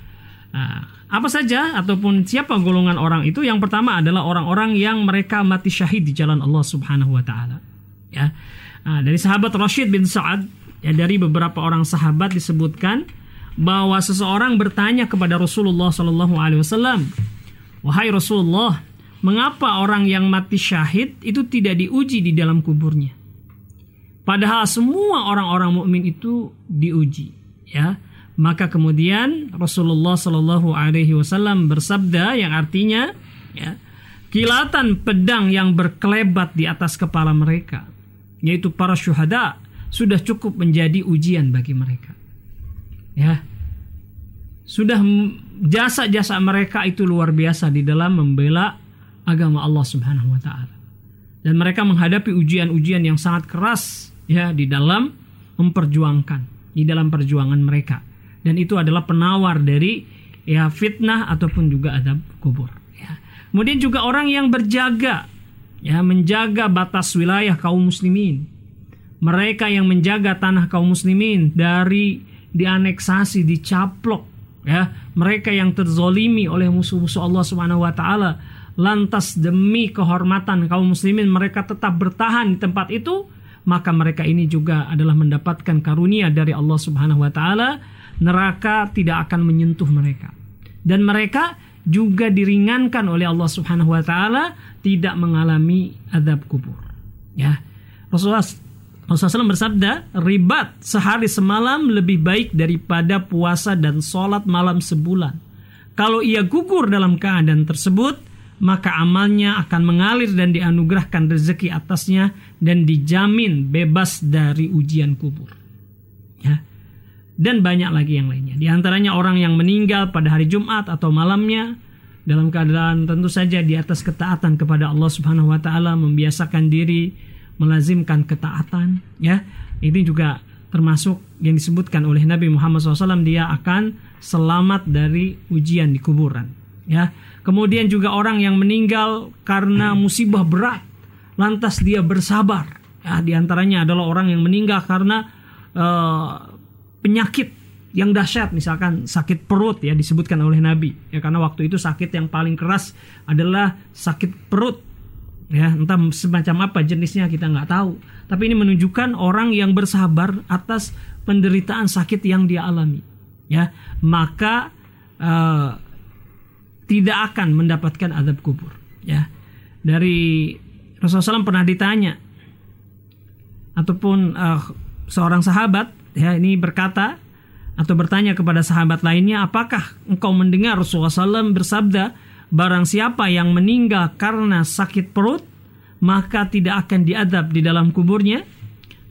Nah, apa saja ataupun siapa golongan orang itu? Yang pertama adalah orang-orang yang mereka mati syahid di jalan Allah Subhanahu wa taala. Ya. Nah, dari sahabat Rashid bin Sa'ad ya dari beberapa orang sahabat disebutkan bahwa seseorang bertanya kepada Rasulullah Shallallahu alaihi wasallam, "Wahai Rasulullah, mengapa orang yang mati syahid itu tidak diuji di dalam kuburnya? Padahal semua orang-orang mukmin itu diuji, ya. Maka kemudian Rasulullah Shallallahu Alaihi Wasallam bersabda yang artinya, ya, kilatan pedang yang berkelebat di atas kepala mereka, yaitu para syuhada, sudah cukup menjadi ujian bagi mereka. Ya, sudah jasa-jasa mereka itu luar biasa di dalam membela agama Allah Subhanahu wa taala. Dan mereka menghadapi ujian-ujian yang sangat keras ya di dalam memperjuangkan di dalam perjuangan mereka. Dan itu adalah penawar dari ya fitnah ataupun juga adab kubur ya. Kemudian juga orang yang berjaga ya menjaga batas wilayah kaum muslimin. Mereka yang menjaga tanah kaum muslimin dari dianeksasi, dicaplok ya, mereka yang terzolimi oleh musuh-musuh Allah Subhanahu wa taala lantas demi kehormatan kaum muslimin mereka tetap bertahan di tempat itu, maka mereka ini juga adalah mendapatkan karunia dari Allah Subhanahu wa taala, neraka tidak akan menyentuh mereka. Dan mereka juga diringankan oleh Allah Subhanahu wa taala tidak mengalami azab kubur. Ya. Rasulullah Rasulullah SAW bersabda, ribat sehari semalam lebih baik daripada puasa dan sholat malam sebulan. Kalau ia gugur dalam keadaan tersebut, maka amalnya akan mengalir dan dianugerahkan rezeki atasnya dan dijamin bebas dari ujian kubur. Ya. Dan banyak lagi yang lainnya. Di antaranya orang yang meninggal pada hari Jumat atau malamnya dalam keadaan tentu saja di atas ketaatan kepada Allah Subhanahu wa taala membiasakan diri melazimkan ketaatan ya. Ini juga termasuk yang disebutkan oleh Nabi Muhammad SAW dia akan selamat dari ujian di kuburan ya Kemudian juga orang yang meninggal karena musibah berat, lantas dia bersabar. Ya, di antaranya adalah orang yang meninggal karena uh, penyakit yang dahsyat, misalkan sakit perut ya disebutkan oleh Nabi. Ya karena waktu itu sakit yang paling keras adalah sakit perut. Ya, entah semacam apa jenisnya kita nggak tahu. Tapi ini menunjukkan orang yang bersabar atas penderitaan sakit yang dia alami. Ya, maka uh, tidak akan mendapatkan azab kubur ya. Dari Rasulullah SAW pernah ditanya ataupun uh, seorang sahabat ya ini berkata atau bertanya kepada sahabat lainnya apakah engkau mendengar Rasulullah SAW bersabda barang siapa yang meninggal karena sakit perut maka tidak akan diadab di dalam kuburnya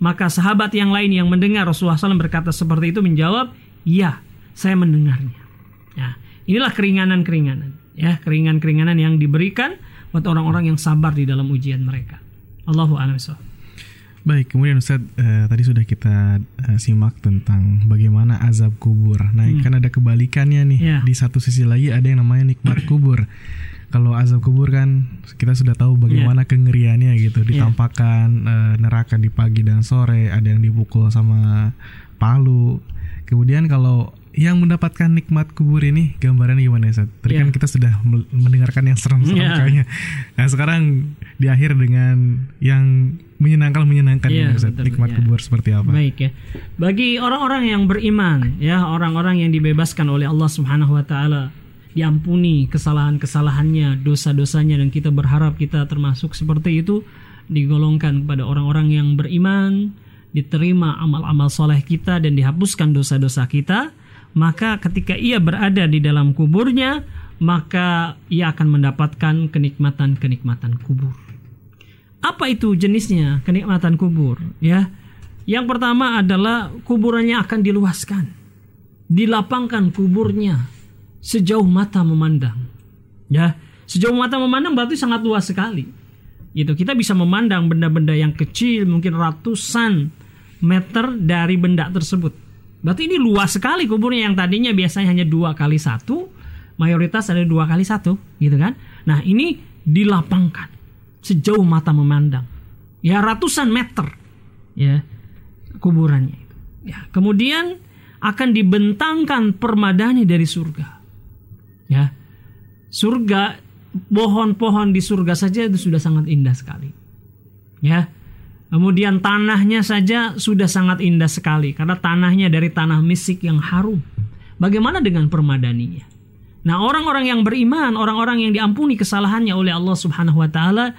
maka sahabat yang lain yang mendengar Rasulullah SAW berkata seperti itu menjawab ya saya mendengarnya. Ya Inilah keringanan-keringanan, ya, keringanan-keringanan yang diberikan buat orang-orang yang sabar di dalam ujian mereka. Allahu a'lam Baik, kemudian Ustaz uh, tadi sudah kita uh, simak tentang bagaimana azab kubur. Nah, hmm. kan ada kebalikannya nih. Yeah. Di satu sisi lagi ada yang namanya nikmat kubur. Kalau azab kubur kan kita sudah tahu bagaimana yeah. kengeriannya gitu. Ya. Ditampakkan yeah. uh, neraka di pagi dan sore, ada yang dipukul sama palu. Kemudian kalau yang mendapatkan nikmat kubur ini gambarannya gimana ya Tadi yeah. kan kita sudah mendengarkan yang serem-serem yeah. kayaknya. Nah sekarang di akhir dengan yang menyenangkan menyenangkan yeah, ini Ustaz. nikmat yeah. kubur seperti apa? Baik ya. Bagi orang-orang yang beriman ya orang-orang yang dibebaskan oleh Allah Subhanahu Wa Taala diampuni kesalahan-kesalahannya, dosa-dosanya dan kita berharap kita termasuk seperti itu digolongkan kepada orang-orang yang beriman, diterima amal-amal soleh kita dan dihapuskan dosa-dosa kita maka ketika ia berada di dalam kuburnya, maka ia akan mendapatkan kenikmatan-kenikmatan kubur. Apa itu jenisnya kenikmatan kubur? Ya, yang pertama adalah kuburannya akan diluaskan, dilapangkan kuburnya sejauh mata memandang. Ya, sejauh mata memandang berarti sangat luas sekali. Gitu, kita bisa memandang benda-benda yang kecil, mungkin ratusan meter dari benda tersebut Berarti ini luas sekali kuburnya. Yang tadinya biasanya hanya dua kali satu, mayoritas ada dua kali satu, gitu kan? Nah ini dilapangkan. Sejauh mata memandang, ya ratusan meter, ya kuburannya itu. Ya kemudian akan dibentangkan permadani dari surga, ya surga pohon-pohon di surga saja itu sudah sangat indah sekali, ya Kemudian tanahnya saja sudah sangat indah sekali karena tanahnya dari tanah misik yang harum. Bagaimana dengan permadaninya? Nah, orang-orang yang beriman, orang-orang yang diampuni kesalahannya oleh Allah Subhanahu wa taala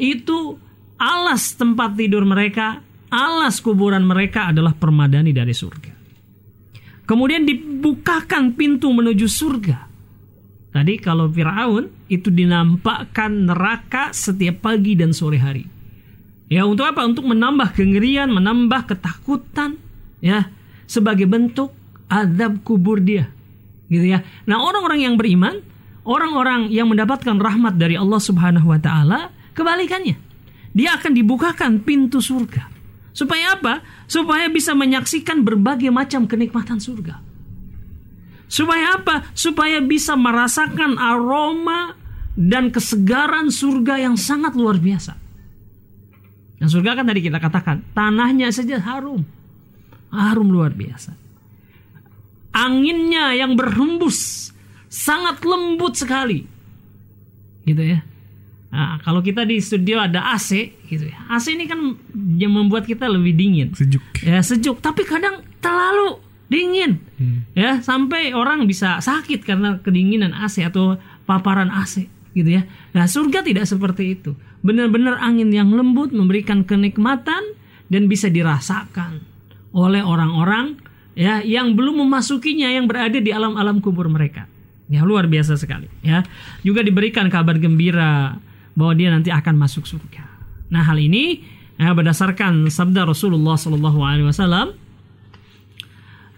itu alas tempat tidur mereka, alas kuburan mereka adalah permadani dari surga. Kemudian dibukakan pintu menuju surga. Tadi kalau Firaun itu dinampakkan neraka setiap pagi dan sore hari. Ya untuk apa? Untuk menambah kengerian, menambah ketakutan, ya sebagai bentuk azab kubur dia gitu ya. Nah, orang-orang yang beriman, orang-orang yang mendapatkan rahmat dari Allah Subhanahu wa taala, kebalikannya. Dia akan dibukakan pintu surga. Supaya apa? Supaya bisa menyaksikan berbagai macam kenikmatan surga. Supaya apa? Supaya bisa merasakan aroma dan kesegaran surga yang sangat luar biasa. Yang surga kan tadi kita katakan, tanahnya saja harum. Harum luar biasa. Anginnya yang berhembus sangat lembut sekali. Gitu ya. Nah, kalau kita di studio ada AC gitu ya. AC ini kan yang membuat kita lebih dingin. Sejuk. Ya sejuk. Tapi kadang terlalu dingin. Hmm. ya sampai orang bisa sakit karena kedinginan AC atau paparan AC gitu ya. Nah surga tidak seperti itu benar-benar angin yang lembut memberikan kenikmatan dan bisa dirasakan oleh orang-orang ya yang belum memasukinya yang berada di alam-alam kubur mereka. Ya luar biasa sekali ya. Juga diberikan kabar gembira bahwa dia nanti akan masuk surga. Nah, hal ini ya, berdasarkan sabda Rasulullah sallallahu alaihi wasallam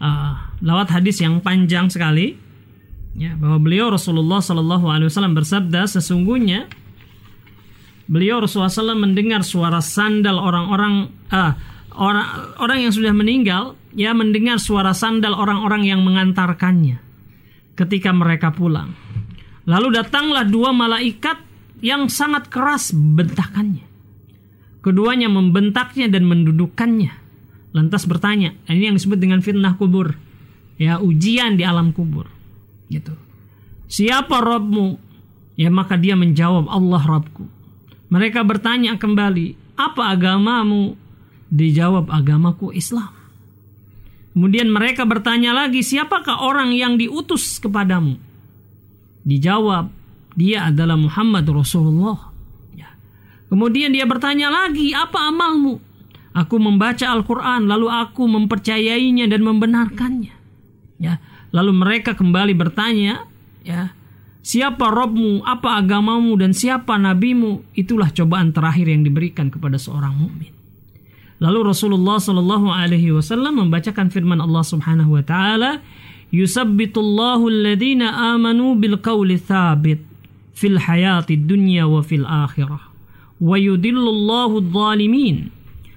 uh, lewat hadis yang panjang sekali ya bahwa beliau Rasulullah sallallahu alaihi wasallam bersabda sesungguhnya beliau Rasulullah SAW mendengar suara sandal orang-orang uh, orang orang yang sudah meninggal ya mendengar suara sandal orang-orang yang mengantarkannya ketika mereka pulang. Lalu datanglah dua malaikat yang sangat keras bentakannya. Keduanya membentaknya dan mendudukkannya. Lantas bertanya, ini yang disebut dengan fitnah kubur. Ya, ujian di alam kubur. Gitu. Siapa Robmu? Ya maka dia menjawab Allah Robku. Mereka bertanya kembali, apa agamamu? Dijawab agamaku Islam. Kemudian mereka bertanya lagi, siapakah orang yang diutus kepadamu? Dijawab, dia adalah Muhammad Rasulullah. Ya. Kemudian dia bertanya lagi, apa amalmu? Aku membaca Al-Quran, lalu aku mempercayainya dan membenarkannya. Ya. Lalu mereka kembali bertanya, ya, siapa Robmu, apa agamamu, dan siapa nabimu? Itulah cobaan terakhir yang diberikan kepada seorang mukmin. Lalu Rasulullah Shallallahu Alaihi Wasallam membacakan firman Allah Subhanahu Wa Taala, "Yusabbitullahu alladhina amanu bil qawli thabit fil hayati dunya wa fil akhirah, wa yudillullahu dhalimin,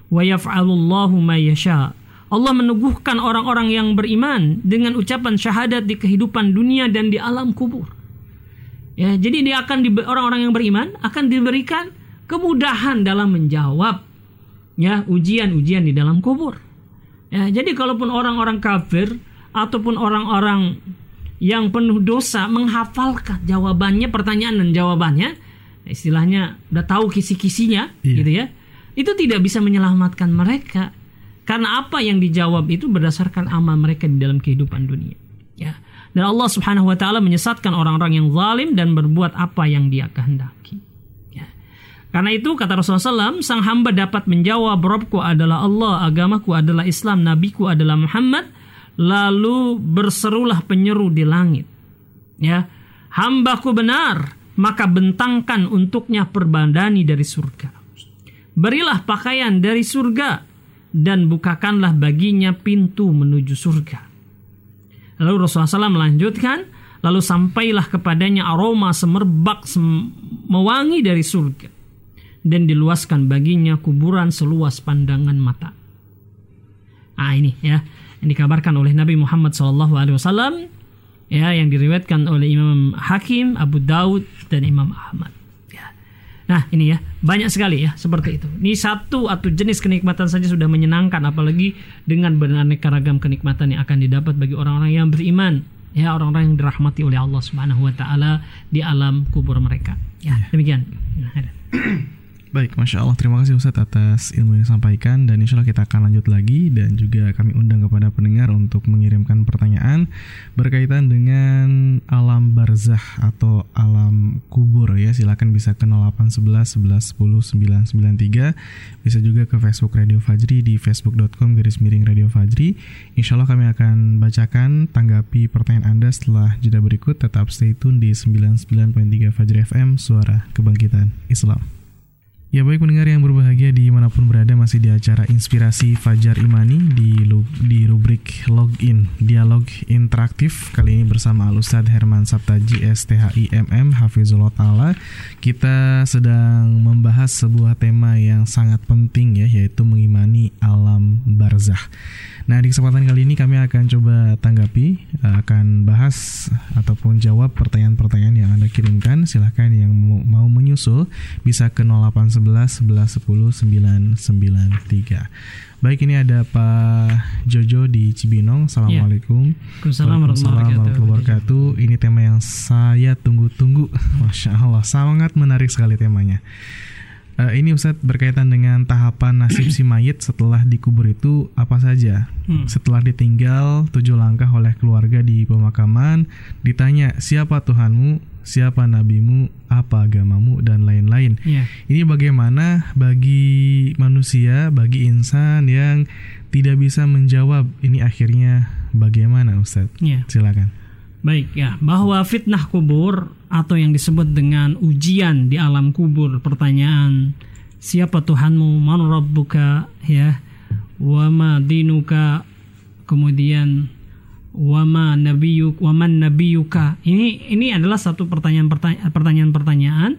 wa yaf'alullahu ma yasha." Allah meneguhkan orang-orang yang beriman dengan ucapan syahadat di kehidupan dunia dan di alam kubur. Ya, jadi dia akan orang-orang yang beriman akan diberikan kemudahan dalam menjawab ya ujian-ujian di dalam kubur. Ya, jadi kalaupun orang-orang kafir ataupun orang-orang yang penuh dosa menghafalkan jawabannya, pertanyaan dan jawabannya, istilahnya udah tahu kisi-kisinya, iya. gitu ya, itu tidak bisa menyelamatkan mereka karena apa yang dijawab itu berdasarkan amal mereka di dalam kehidupan dunia. Ya. Dan Allah Subhanahu wa taala menyesatkan orang-orang yang zalim dan berbuat apa yang Dia kehendaki. Karena itu kata Rasulullah SAW, sang hamba dapat menjawab, Robku adalah Allah, agamaku adalah Islam, nabiku adalah Muhammad, lalu berserulah penyeru di langit. Ya, hambaku benar, maka bentangkan untuknya perbandani dari surga. Berilah pakaian dari surga dan bukakanlah baginya pintu menuju surga. Lalu Rasulullah SAW melanjutkan, lalu sampailah kepadanya aroma semerbak sem mewangi dari surga dan diluaskan baginya kuburan seluas pandangan mata. Ah ini ya yang dikabarkan oleh Nabi Muhammad SAW ya yang diriwayatkan oleh Imam Hakim, Abu Daud dan Imam Ahmad. Ya. Nah ini ya banyak sekali ya seperti itu. Ini satu atau jenis kenikmatan saja sudah menyenangkan apalagi dengan beraneka ragam kenikmatan yang akan didapat bagi orang-orang yang beriman ya orang-orang yang dirahmati oleh Allah Subhanahu wa taala di alam kubur mereka. Ya, demikian. Nah, Baik, Masya Allah. Terima kasih Ustadz atas ilmu yang disampaikan dan insya Allah kita akan lanjut lagi dan juga kami undang kepada pendengar untuk mengirimkan pertanyaan berkaitan dengan alam barzah atau alam kubur ya. Silakan bisa ke 0811 11 10 993 bisa juga ke Facebook Radio Fajri di facebook.com garis miring Radio Fajri. Insya Allah kami akan bacakan tanggapi pertanyaan Anda setelah jeda berikut. Tetap stay tune di 99.3 Fajri FM Suara Kebangkitan Islam. Ya baik pendengar yang berbahagia di mana pun berada masih di acara Inspirasi Fajar Imani di, di rubrik Login Dialog Interaktif. Kali ini bersama Alustad Herman Sabtaji STHI MM Hafizullah Ta'ala. Kita sedang membahas sebuah tema yang sangat penting ya Yaitu mengimani alam barzah Nah di kesempatan kali ini kami akan coba tanggapi Akan bahas ataupun jawab pertanyaan-pertanyaan yang Anda kirimkan Silahkan yang mau menyusul bisa ke 08 11 11 10 993. Baik ini ada Pak Jojo di Cibinong. Assalamualaikum. Ya. Waalaikumsalam warahmatullahi wabarakatuh. Ini tema yang saya tunggu-tunggu. Masya Allah, sangat menarik sekali temanya. Uh, ini Ustadz berkaitan dengan tahapan nasib si mayit setelah dikubur itu apa saja? Hmm. Setelah ditinggal tujuh langkah oleh keluarga di pemakaman, ditanya siapa Tuhanmu, siapa nabimu, apa agamamu dan lain-lain. Yeah. Ini bagaimana bagi manusia, bagi insan yang tidak bisa menjawab ini akhirnya bagaimana Ustadz? Yeah. Silakan. Baik ya, bahwa fitnah kubur atau yang disebut dengan ujian di alam kubur pertanyaan siapa Tuhanmu? Man rabbuka? Ya. Wama dinuka? Kemudian wama nabiyuk waman nabiyuka? Ini ini adalah satu pertanyaan pertanyaan pertanyaan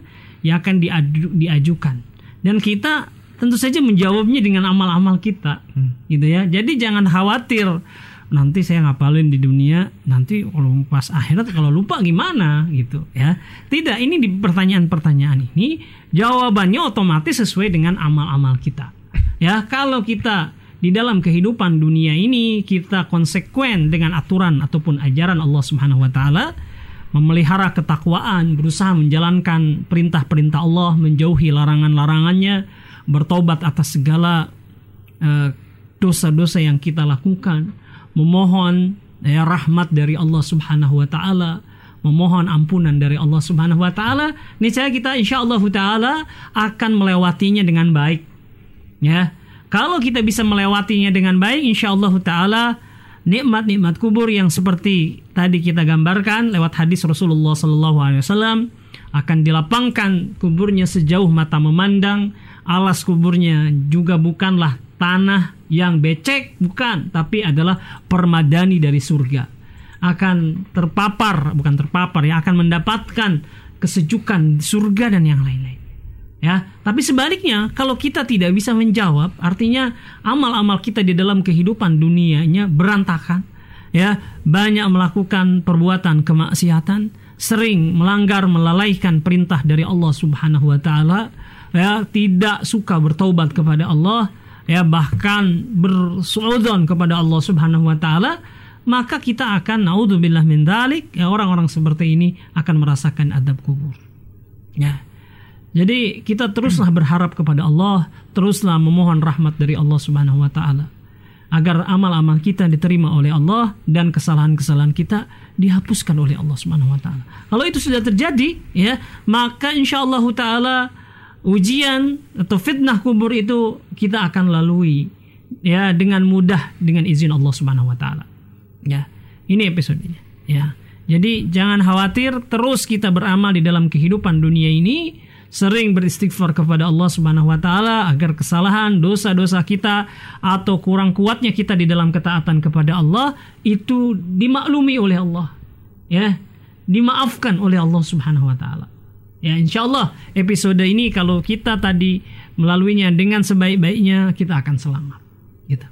yang akan diadu, diajukan. Dan kita tentu saja menjawabnya dengan amal-amal kita hmm. gitu ya. Jadi jangan khawatir nanti saya ngapalin di dunia nanti kalau pas akhirat kalau lupa gimana gitu ya. Tidak ini di pertanyaan-pertanyaan ini jawabannya otomatis sesuai dengan amal-amal kita. Ya kalau kita di dalam kehidupan dunia ini kita konsekuen dengan aturan ataupun ajaran Allah Subhanahu wa taala memelihara ketakwaan berusaha menjalankan perintah-perintah Allah menjauhi larangan-larangannya bertobat atas segala eh, dosa-dosa uh, yang kita lakukan memohon ya rahmat dari Allah Subhanahu wa taala, memohon ampunan dari Allah Subhanahu wa taala, niscaya kita insya Allah taala akan melewatinya dengan baik. Ya. Kalau kita bisa melewatinya dengan baik, insya Allah taala nikmat-nikmat kubur yang seperti tadi kita gambarkan lewat hadis Rasulullah Sallallahu Alaihi Wasallam akan dilapangkan kuburnya sejauh mata memandang, alas kuburnya juga bukanlah tanah yang becek bukan tapi adalah permadani dari surga. Akan terpapar bukan terpapar ya akan mendapatkan kesejukan surga dan yang lain-lain. Ya tapi sebaliknya kalau kita tidak bisa menjawab artinya amal-amal kita di dalam kehidupan dunianya berantakan. Ya banyak melakukan perbuatan kemaksiatan sering melanggar melalaikan perintah dari Allah Subhanahu wa taala. Ya tidak suka bertaubat kepada Allah ya bahkan bersuudzon kepada Allah Subhanahu wa taala maka kita akan naudzubillah min dalik ya orang-orang seperti ini akan merasakan adab kubur ya jadi kita teruslah berharap kepada Allah teruslah memohon rahmat dari Allah Subhanahu wa taala agar amal-amal kita diterima oleh Allah dan kesalahan-kesalahan kita dihapuskan oleh Allah Subhanahu wa taala. Kalau itu sudah terjadi ya, maka insyaallah taala ujian atau fitnah kubur itu kita akan lalui ya dengan mudah dengan izin Allah Subhanahu wa taala. Ya. Ini episodenya ya. Jadi jangan khawatir terus kita beramal di dalam kehidupan dunia ini sering beristighfar kepada Allah Subhanahu wa taala agar kesalahan, dosa-dosa kita atau kurang kuatnya kita di dalam ketaatan kepada Allah itu dimaklumi oleh Allah. Ya, dimaafkan oleh Allah Subhanahu wa taala. Ya insya Allah episode ini kalau kita tadi melaluinya dengan sebaik-baiknya kita akan selamat. Gitu.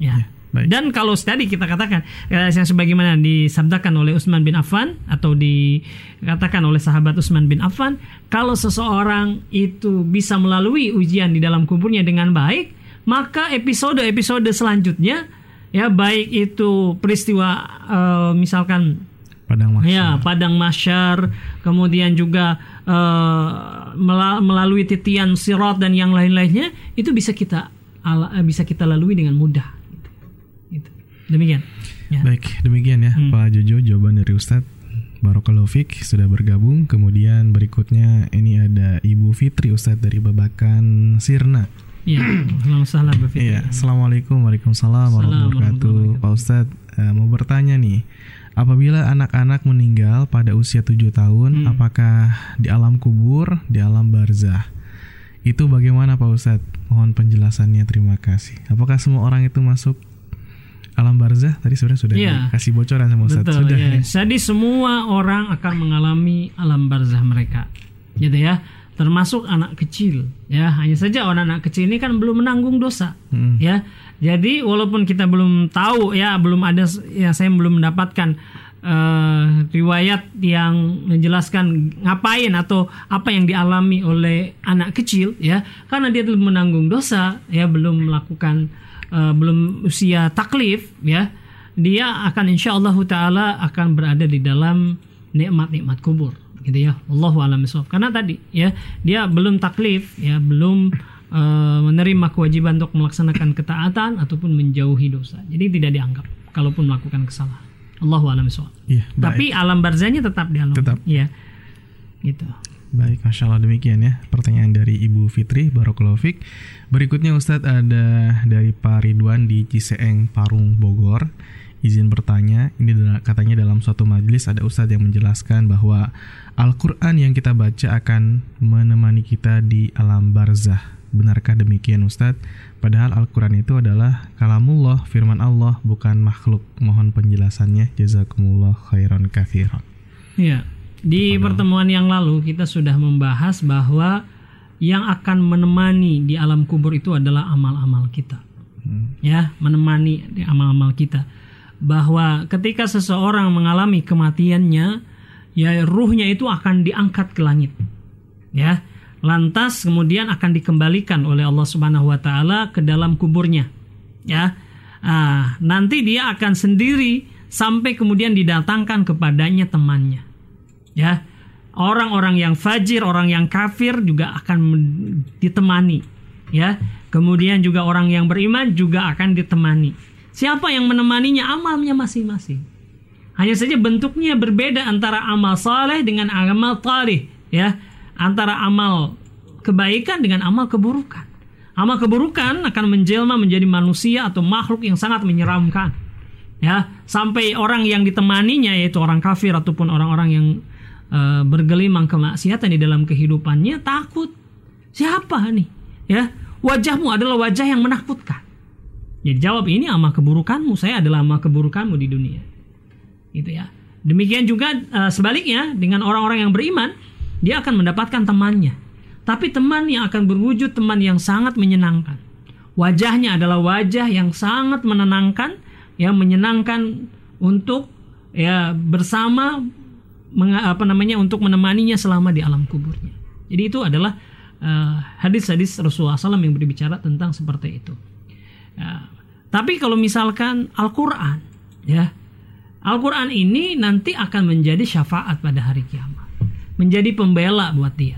Ya. ya baik. Dan kalau tadi kita katakan eh, yang sebagaimana disabdakan oleh Utsman bin Affan atau dikatakan oleh sahabat Utsman bin Affan, kalau seseorang itu bisa melalui ujian di dalam kuburnya dengan baik, maka episode-episode selanjutnya ya baik itu peristiwa uh, misalkan padang masyar. Ya, padang masyar, kemudian juga uh, mela- melalui titian sirat dan yang lain-lainnya itu bisa kita ala- eh, bisa kita lalui dengan mudah. Gitu. Demikian. Ya. Baik, demikian ya Pak Jojo jawaban dari Ustadz Barokallahu Fik sudah bergabung. Kemudian berikutnya ini ada Ibu Fitri Ustadz dari Babakan Sirna. Ya, selamat salam Fitri. Iya, Assalamualaikum warahmatullahi wabarakatuh. Pak Ustadz eh, mau bertanya nih, apabila anak-anak meninggal pada usia 7 tahun, apakah di alam kubur, di alam barzah? Itu bagaimana Pak Ustadz? Mohon penjelasannya, terima kasih. Apakah semua orang itu masuk alam barzah? Tadi sebenarnya sudah Iya. dikasih bocoran sama Ustadz. Betul sudah ya. ya. Jadi semua orang akan mengalami alam barzah mereka. Gitu ya. Termasuk anak kecil ya. Hanya saja orang anak kecil ini kan belum menanggung dosa. Hmm. Ya. Jadi walaupun kita belum tahu ya, belum ada ya saya belum mendapatkan eh, riwayat yang menjelaskan ngapain atau apa yang dialami oleh anak kecil ya. Karena dia belum menanggung dosa ya, belum melakukan eh, belum usia taklif ya dia akan insya Allah taala akan berada di dalam nikmat-nikmat kubur gitu ya Allahu a'lam karena tadi ya dia belum taklif ya belum eh, menerima kewajiban untuk melaksanakan ketaatan ataupun menjauhi dosa jadi tidak dianggap kalaupun melakukan kesalahan Allahu a'lam. Iya, baik. tapi alam barzahnya tetap di alam Tetap. ya gitu Baik, Masya Allah demikian ya pertanyaan dari Ibu Fitri Barokallahu Fik. Berikutnya Ustadz ada dari Pak Ridwan di Ciseeng, Parung, Bogor. Izin bertanya, ini katanya dalam suatu majelis ada Ustadz yang menjelaskan bahwa Al-Quran yang kita baca akan menemani kita di alam barzah. Benarkah demikian Ustadz? Padahal Al-Quran itu adalah kalamullah, firman Allah, bukan makhluk. Mohon penjelasannya. Jazakumullah khairan kathiran. Iya, di pertemuan yang lalu kita sudah membahas bahwa yang akan menemani di alam kubur itu adalah amal-amal kita. Ya, menemani di amal-amal kita. Bahwa ketika seseorang mengalami kematiannya, ya ruhnya itu akan diangkat ke langit. Ya. Lantas kemudian akan dikembalikan oleh Allah Subhanahu wa taala ke dalam kuburnya. Ya. Ah, nanti dia akan sendiri sampai kemudian didatangkan kepadanya temannya ya. Orang-orang yang fajir orang yang kafir juga akan ditemani ya. Kemudian juga orang yang beriman juga akan ditemani. Siapa yang menemaninya? Amalnya masing-masing. Hanya saja bentuknya berbeda antara amal saleh dengan amal talih ya antara amal kebaikan dengan amal keburukan. Amal keburukan akan menjelma menjadi manusia atau makhluk yang sangat menyeramkan. Ya sampai orang yang ditemaninya yaitu orang kafir ataupun orang-orang yang eh, bergelimang kemaksiatan di dalam kehidupannya takut. Siapa nih ya wajahmu adalah wajah yang menakutkan. Jadi jawab ini amal keburukanmu. Saya adalah amal keburukanmu di dunia. Gitu ya. Demikian juga eh, sebaliknya dengan orang-orang yang beriman dia akan mendapatkan temannya tapi teman yang akan berwujud teman yang sangat menyenangkan wajahnya adalah wajah yang sangat menenangkan yang menyenangkan untuk ya bersama apa namanya untuk menemaninya selama di alam kuburnya. Jadi itu adalah eh, hadis-hadis Rasulullah SAW yang berbicara tentang seperti itu. Ya, tapi kalau misalkan Al-Quran, ya Al-Quran ini nanti akan menjadi syafaat pada hari kiamat, menjadi pembela buat dia,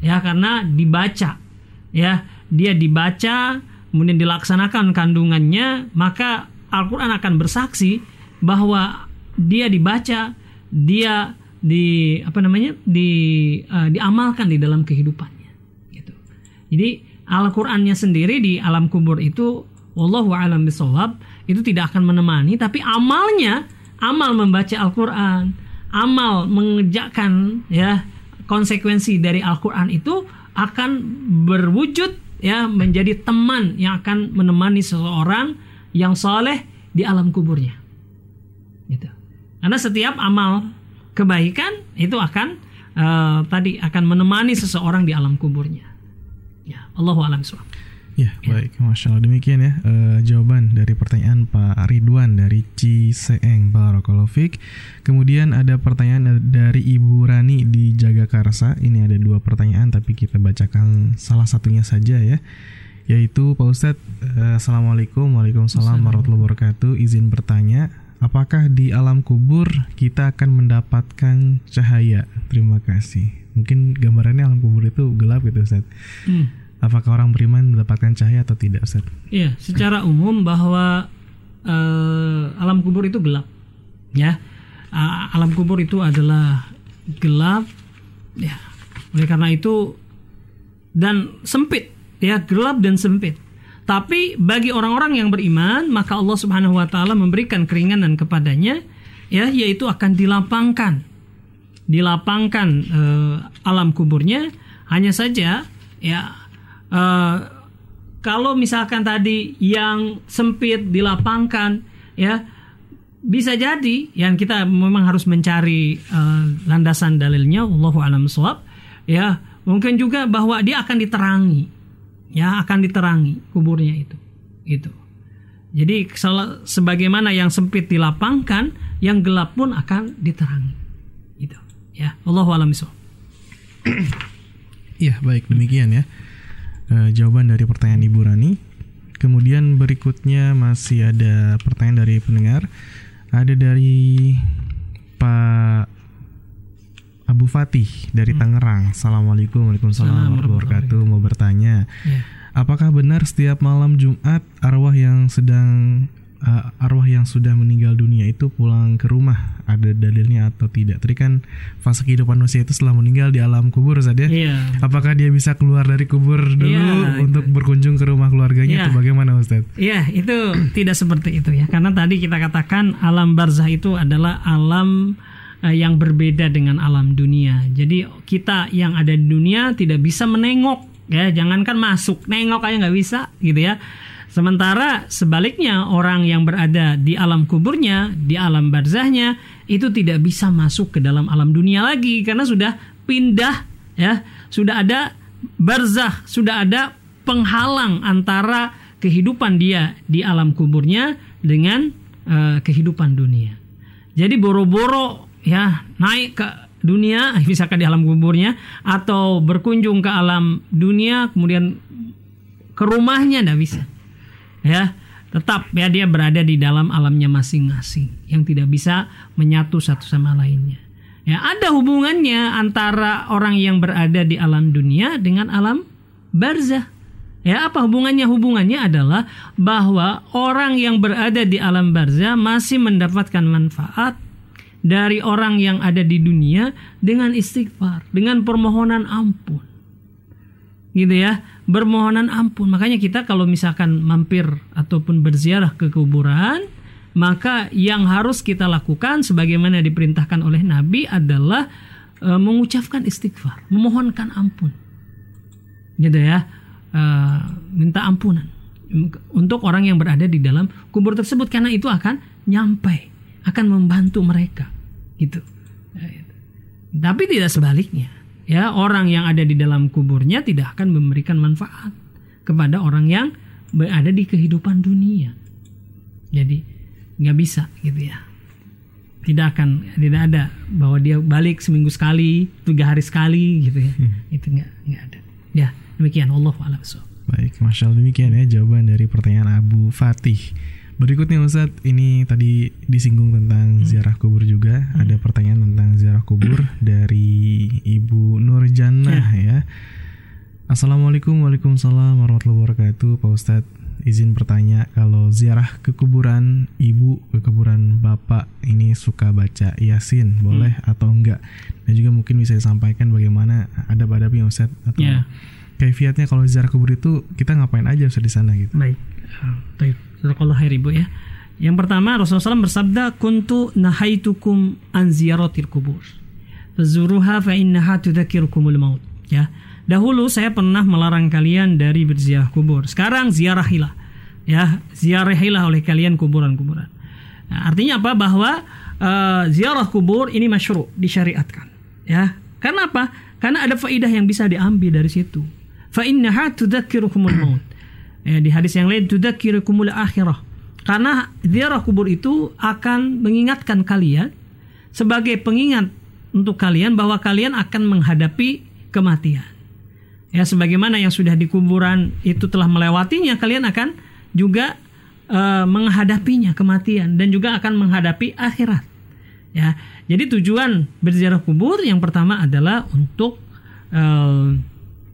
ya karena dibaca, ya dia dibaca, kemudian dilaksanakan kandungannya, maka Al-Quran akan bersaksi bahwa dia dibaca, dia di apa namanya di eh, diamalkan di dalam kehidupannya, gitu. Jadi Al-Qur'annya sendiri di alam kubur itu wallahu alam bisawab itu tidak akan menemani tapi amalnya amal membaca Al-Qur'an, amal mengerjakan ya konsekuensi dari Al-Qur'an itu akan berwujud ya menjadi teman yang akan menemani seseorang yang soleh di alam kuburnya. Gitu. Karena setiap amal kebaikan itu akan eh, tadi akan menemani seseorang di alam kuburnya. Ya, Allahu a'lam. Ya, baik. Masya Allah. Demikian ya eh, jawaban dari pertanyaan Pak Ridwan dari Ciseeng, Barakallahu Fik. Kemudian ada pertanyaan dari Ibu Rani di Jagakarsa. Ini ada dua pertanyaan, tapi kita bacakan salah satunya saja ya. Yaitu Pak Ustadz, eh, Assalamualaikum Waalaikumsalam warahmatullahi wabarakatuh Izin bertanya, apakah di alam kubur kita akan mendapatkan cahaya? Terima kasih Mungkin gambarannya alam kubur itu gelap gitu Ustaz. Hmm. Apakah orang beriman mendapatkan cahaya atau tidak Ustaz? Iya, secara umum bahwa eh, alam kubur itu gelap. Ya. A- alam kubur itu adalah gelap ya. Oleh karena itu dan sempit, ya, gelap dan sempit. Tapi bagi orang-orang yang beriman, maka Allah Subhanahu wa taala memberikan keringanan kepadanya ya, yaitu akan dilapangkan. Dilapangkan eh, alam kuburnya hanya saja ya eh, kalau misalkan tadi yang sempit dilapangkan ya bisa jadi yang kita memang harus mencari eh, landasan dalilnya Allahu alam shawab ya. Mungkin juga bahwa dia akan diterangi ya akan diterangi kuburnya itu gitu. Jadi sebagaimana yang sempit dilapangkan yang gelap pun akan diterangi gitu ya. Allahu alam shawab Iya, baik. Demikian ya. Eh, jawaban dari pertanyaan Ibu Rani. Kemudian berikutnya masih ada pertanyaan dari pendengar. Ada dari Pak Abu Fatih dari Tangerang. Assalamualaikum Waalaikumsalam warahmatullahi wabarakatuh. Mau bertanya, ya apakah benar setiap malam Jumat arwah yang sedang eh, arwah yang sudah meninggal dunia itu pulang ke rumah? Ada dalilnya atau tidak? Tadi kan fase kehidupan manusia itu setelah meninggal di alam kubur saja. iya Apakah dia bisa keluar dari kubur dulu Iya, untuk berkunjung ke rumah keluarganya Iya. atau bagaimana Ustaz? Iya, itu tidak seperti itu ya. Karena tadi kita katakan alam barzah itu adalah alam eh, yang berbeda dengan alam dunia. Jadi kita yang ada di dunia tidak bisa menengok ya, jangankan masuk, nengok aja nggak bisa gitu ya. Sementara sebaliknya orang yang berada di alam kuburnya, di alam barzahnya itu tidak bisa masuk ke dalam alam dunia lagi karena sudah pindah ya, sudah ada barzah, sudah ada penghalang antara kehidupan dia di alam kuburnya dengan eh, kehidupan dunia. Jadi boro-boro ya naik ke dunia, misalkan di alam kuburnya atau berkunjung ke alam dunia kemudian ke rumahnya tidak bisa. Ya, tetap ya dia berada di dalam alamnya masing-masing yang tidak bisa menyatu satu sama lainnya. Ya, ada hubungannya antara orang yang berada di alam dunia dengan alam barzah. Ya, apa hubungannya? Hubungannya adalah bahwa orang yang berada di alam barzah masih mendapatkan manfaat dari orang yang ada di dunia dengan istighfar, dengan permohonan ampun. Gitu ya, bermohonan ampun. Makanya kita kalau misalkan mampir ataupun berziarah ke kuburan, maka yang harus kita lakukan sebagaimana diperintahkan oleh Nabi adalah e, mengucapkan istighfar, memohonkan ampun. Gitu ya. E, minta ampunan untuk orang yang berada di dalam kubur tersebut karena itu akan nyampai, akan membantu mereka. Gitu. Tapi tidak sebaliknya. Ya, orang yang ada di dalam kuburnya tidak akan memberikan manfaat kepada orang yang berada di kehidupan dunia. Jadi nggak bisa gitu ya. Tidak akan tidak ada bahwa dia balik seminggu sekali, tiga hari sekali gitu ya. Itu nggak nggak ada. Ya demikian Allah. Baik, masya Allah demikian ya jawaban dari pertanyaan Abu Fatih. Berikutnya Ustadz, ini tadi disinggung tentang ziarah kubur juga. Ada pertanyaan tentang ziarah kubur dari Ibu Nurjannah ya. Assalamualaikum Waalaikumsalam warahmatullahi wabarakatuh Pak Ustadz izin bertanya kalau ziarah ke kuburan ibu ke kuburan bapak ini suka baca yasin boleh atau enggak dan juga mungkin bisa disampaikan bagaimana ada adabnya Ustadz atau Ya. kaifiatnya kalau ziarah kubur itu kita ngapain aja Ustadz di sana gitu Baik. Baik. Jazakallah khair Ibu ya. Yang pertama Rasulullah SAW bersabda, "Kuntu nahaitukum an ziyaratil kubur. Fazuruha fa innaha tudzakirukumul maut." Ya. Dahulu saya pernah melarang kalian dari berziarah kubur. Sekarang ziarahilah. Ya, ziarahilah oleh kalian kuburan-kuburan. Nah, artinya apa? Bahwa eh, ziarah kubur ini masyru, disyariatkan. Ya. Karena apa? Karena ada faidah yang bisa diambil dari situ. Fa innaha tudzakirukumul maut. Ya, di hadis yang lain tudzakirukumul akhirah. Karena ziarah kubur itu akan mengingatkan kalian sebagai pengingat untuk kalian bahwa kalian akan menghadapi kematian. Ya sebagaimana yang sudah di kuburan itu telah melewatinya, kalian akan juga eh, menghadapinya kematian dan juga akan menghadapi akhirat. Ya. Jadi tujuan berziarah kubur yang pertama adalah untuk uh,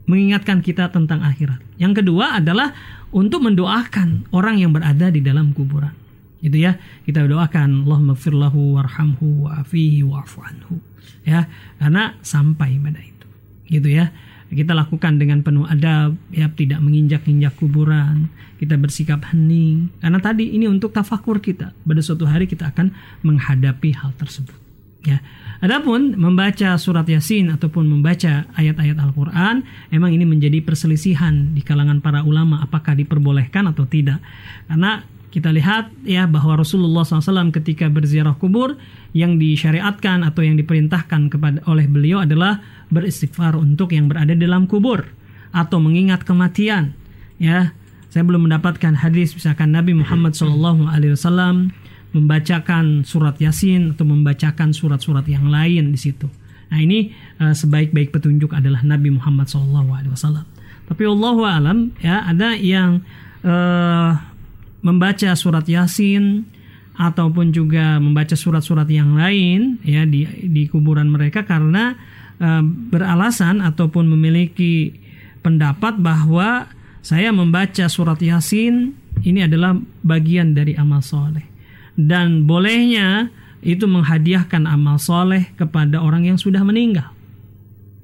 mengingatkan kita tentang akhirat. Yang kedua adalah untuk mendoakan orang yang berada di dalam kuburan. Gitu ya. Kita doakan Allah lahu warhamhu wa'afihi wa'fu anhu. Ya, karena sampai pada itu. Gitu ya kita lakukan dengan penuh adab ya tidak menginjak-injak kuburan kita bersikap hening karena tadi ini untuk tafakur kita pada suatu hari kita akan menghadapi hal tersebut ya. Adapun membaca surat yasin ataupun membaca ayat-ayat Al-Qur'an emang ini menjadi perselisihan di kalangan para ulama apakah diperbolehkan atau tidak. Karena kita lihat ya bahwa Rasulullah SAW ketika berziarah kubur yang disyariatkan atau yang diperintahkan kepada oleh beliau adalah beristighfar untuk yang berada dalam kubur atau mengingat kematian. Ya. Saya belum mendapatkan hadis misalkan Nabi Muhammad SAW membacakan surat Yasin atau membacakan surat-surat yang lain di situ. Nah ini uh, sebaik-baik petunjuk adalah Nabi Muhammad SAW. Tapi Allah alam ya ada yang uh, membaca surat Yasin ataupun juga membaca surat-surat yang lain ya di di kuburan mereka karena uh, beralasan ataupun memiliki pendapat bahwa saya membaca surat Yasin ini adalah bagian dari amal soleh dan bolehnya itu menghadiahkan amal soleh kepada orang yang sudah meninggal.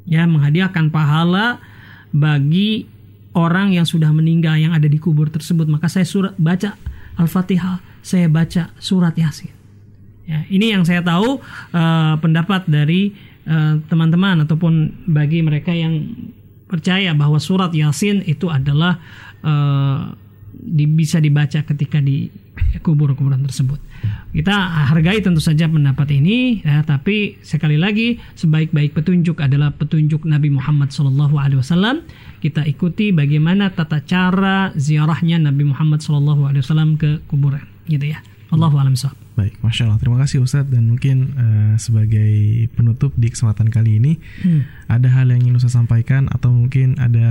Ya menghadiahkan pahala bagi orang yang sudah meninggal yang ada di kubur tersebut. Maka saya surat baca Al-Fatihah. Saya baca surat Yasin ya ini yang saya tahu uh, pendapat dari eh, teman-teman uh, ataupun bagi mereka yang percaya bahwa surat Yasin itu adalah uh, di, bisa dibaca ketika di kubur-kuburan tersebut. Kita hargai tentu saja pendapat ini, ya, tapi sekali lagi sebaik-baik petunjuk adalah petunjuk Nabi Muhammad SAW. Kita ikuti bagaimana tata cara ziarahnya Nabi Muhammad SAW ke kuburan, gitu ya. Allahu a'lam Baik, masya Allah. Terima kasih Ustadz dan mungkin uh, sebagai penutup di kesempatan kali ini hmm. ada hal yang ingin Ustadz sampaikan atau mungkin ada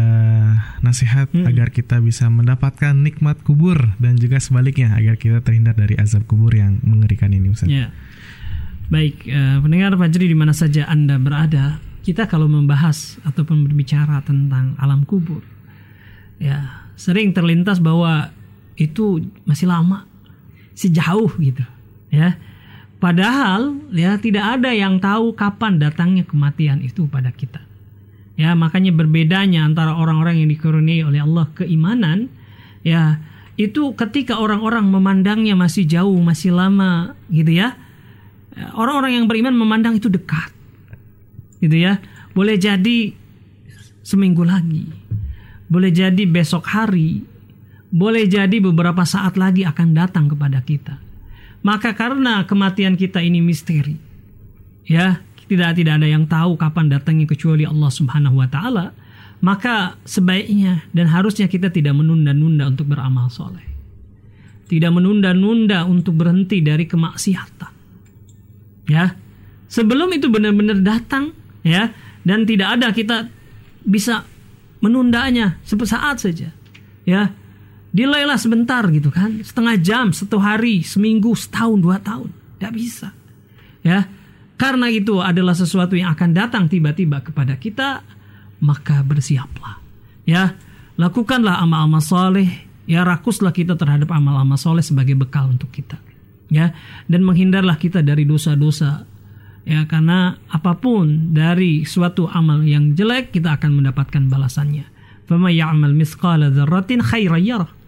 nasihat hmm. agar kita bisa mendapatkan nikmat kubur dan juga sebaliknya agar kita terhindar dari azab kubur yang mengerikan ini Ustadz. Ya. Baik, uh, pendengar Fajri di mana saja anda berada, kita kalau membahas ataupun berbicara tentang alam kubur, ya sering terlintas bahwa itu masih lama sejauh gitu ya. Padahal ya tidak ada yang tahu kapan datangnya kematian itu pada kita. Ya makanya berbedanya antara orang-orang yang dikurniai oleh Allah keimanan ya itu ketika orang-orang memandangnya masih jauh masih lama gitu ya. Orang-orang yang beriman memandang itu dekat gitu ya. Boleh jadi seminggu lagi boleh jadi besok hari boleh jadi beberapa saat lagi akan datang kepada kita. Maka karena kematian kita ini misteri, ya tidak tidak ada yang tahu kapan datangnya kecuali Allah Subhanahu Wa Taala. Maka sebaiknya dan harusnya kita tidak menunda-nunda untuk beramal soleh, tidak menunda-nunda untuk berhenti dari kemaksiatan. Ya, sebelum itu benar-benar datang, ya, dan tidak ada kita bisa menundanya sesaat saja, ya Delay sebentar gitu kan, setengah jam, satu hari, seminggu, setahun, dua tahun, tidak bisa. Ya, karena itu adalah sesuatu yang akan datang tiba-tiba kepada kita, maka bersiaplah. Ya, lakukanlah amal-amal soleh, ya rakuslah kita terhadap amal-amal soleh sebagai bekal untuk kita. Ya, dan menghindarlah kita dari dosa-dosa ya karena apa pun dari suatu amal yang jelek kita akan mendapatkan balasannya. Fama ya'mal mithqala dzarratin khairan yarah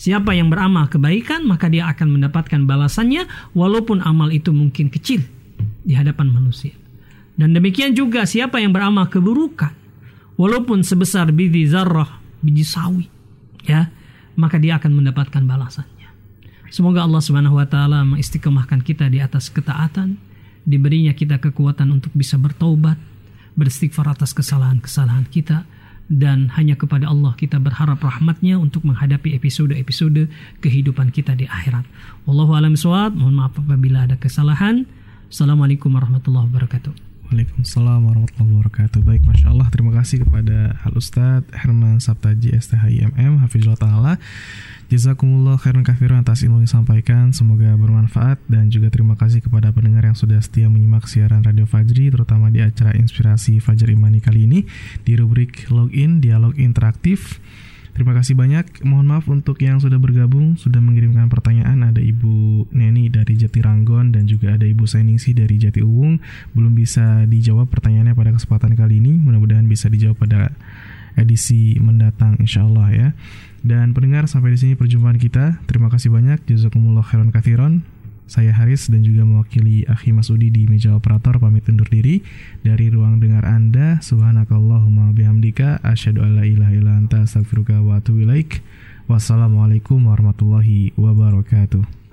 Siapa yang beramal kebaikan maka dia akan mendapatkan balasannya walaupun amal itu mungkin kecil di hadapan manusia. Dan demikian juga siapa yang beramal keburukan walaupun sebesar biji zarrah, biji sawi ya, maka dia akan mendapatkan balasannya. Semoga Allah Subhanahu wa taala mengistiqomahkan kita di atas ketaatan, diberinya kita kekuatan untuk bisa bertaubat, beristighfar atas kesalahan-kesalahan kita dan hanya kepada Allah kita berharap rahmatnya untuk menghadapi episode-episode kehidupan kita di akhirat. Wallahu a'lam Mohon maaf apabila ada kesalahan. Assalamualaikum warahmatullahi wabarakatuh. Waalaikumsalam warahmatullahi wabarakatuh. Baik, masya Allah. Terima kasih kepada Al Ustadz Herman Sabtaji STHIMM Hafizullah Taala. Jazakumullah khairan kafiran atas ilmu yang disampaikan. Semoga bermanfaat dan juga terima kasih kepada pendengar yang sudah setia menyimak siaran Radio Fajri terutama di acara Inspirasi Fajar Imani kali ini di rubrik Login Dialog Interaktif. Terima kasih banyak. Mohon maaf untuk yang sudah bergabung, sudah mengirimkan pertanyaan. Ada Ibu Neni dari Jatiranggon dan juga ada Ibu Sainingsi dari Jati Uwung. Belum bisa dijawab pertanyaannya pada kesempatan kali ini. Mudah-mudahan bisa dijawab pada edisi mendatang insya Allah ya. Dan pendengar sampai di sini perjumpaan kita. Terima kasih banyak. Jazakumullah khairan kathiron. Saya Haris dan juga mewakili Akhi Masudi di meja operator pamit undur diri dari ruang dengar Anda. Subhanakallahumma bihamdika asyhadu alla ilaha illa anta astaghfiruka wa atubu ilaik. Wassalamualaikum warahmatullahi wabarakatuh.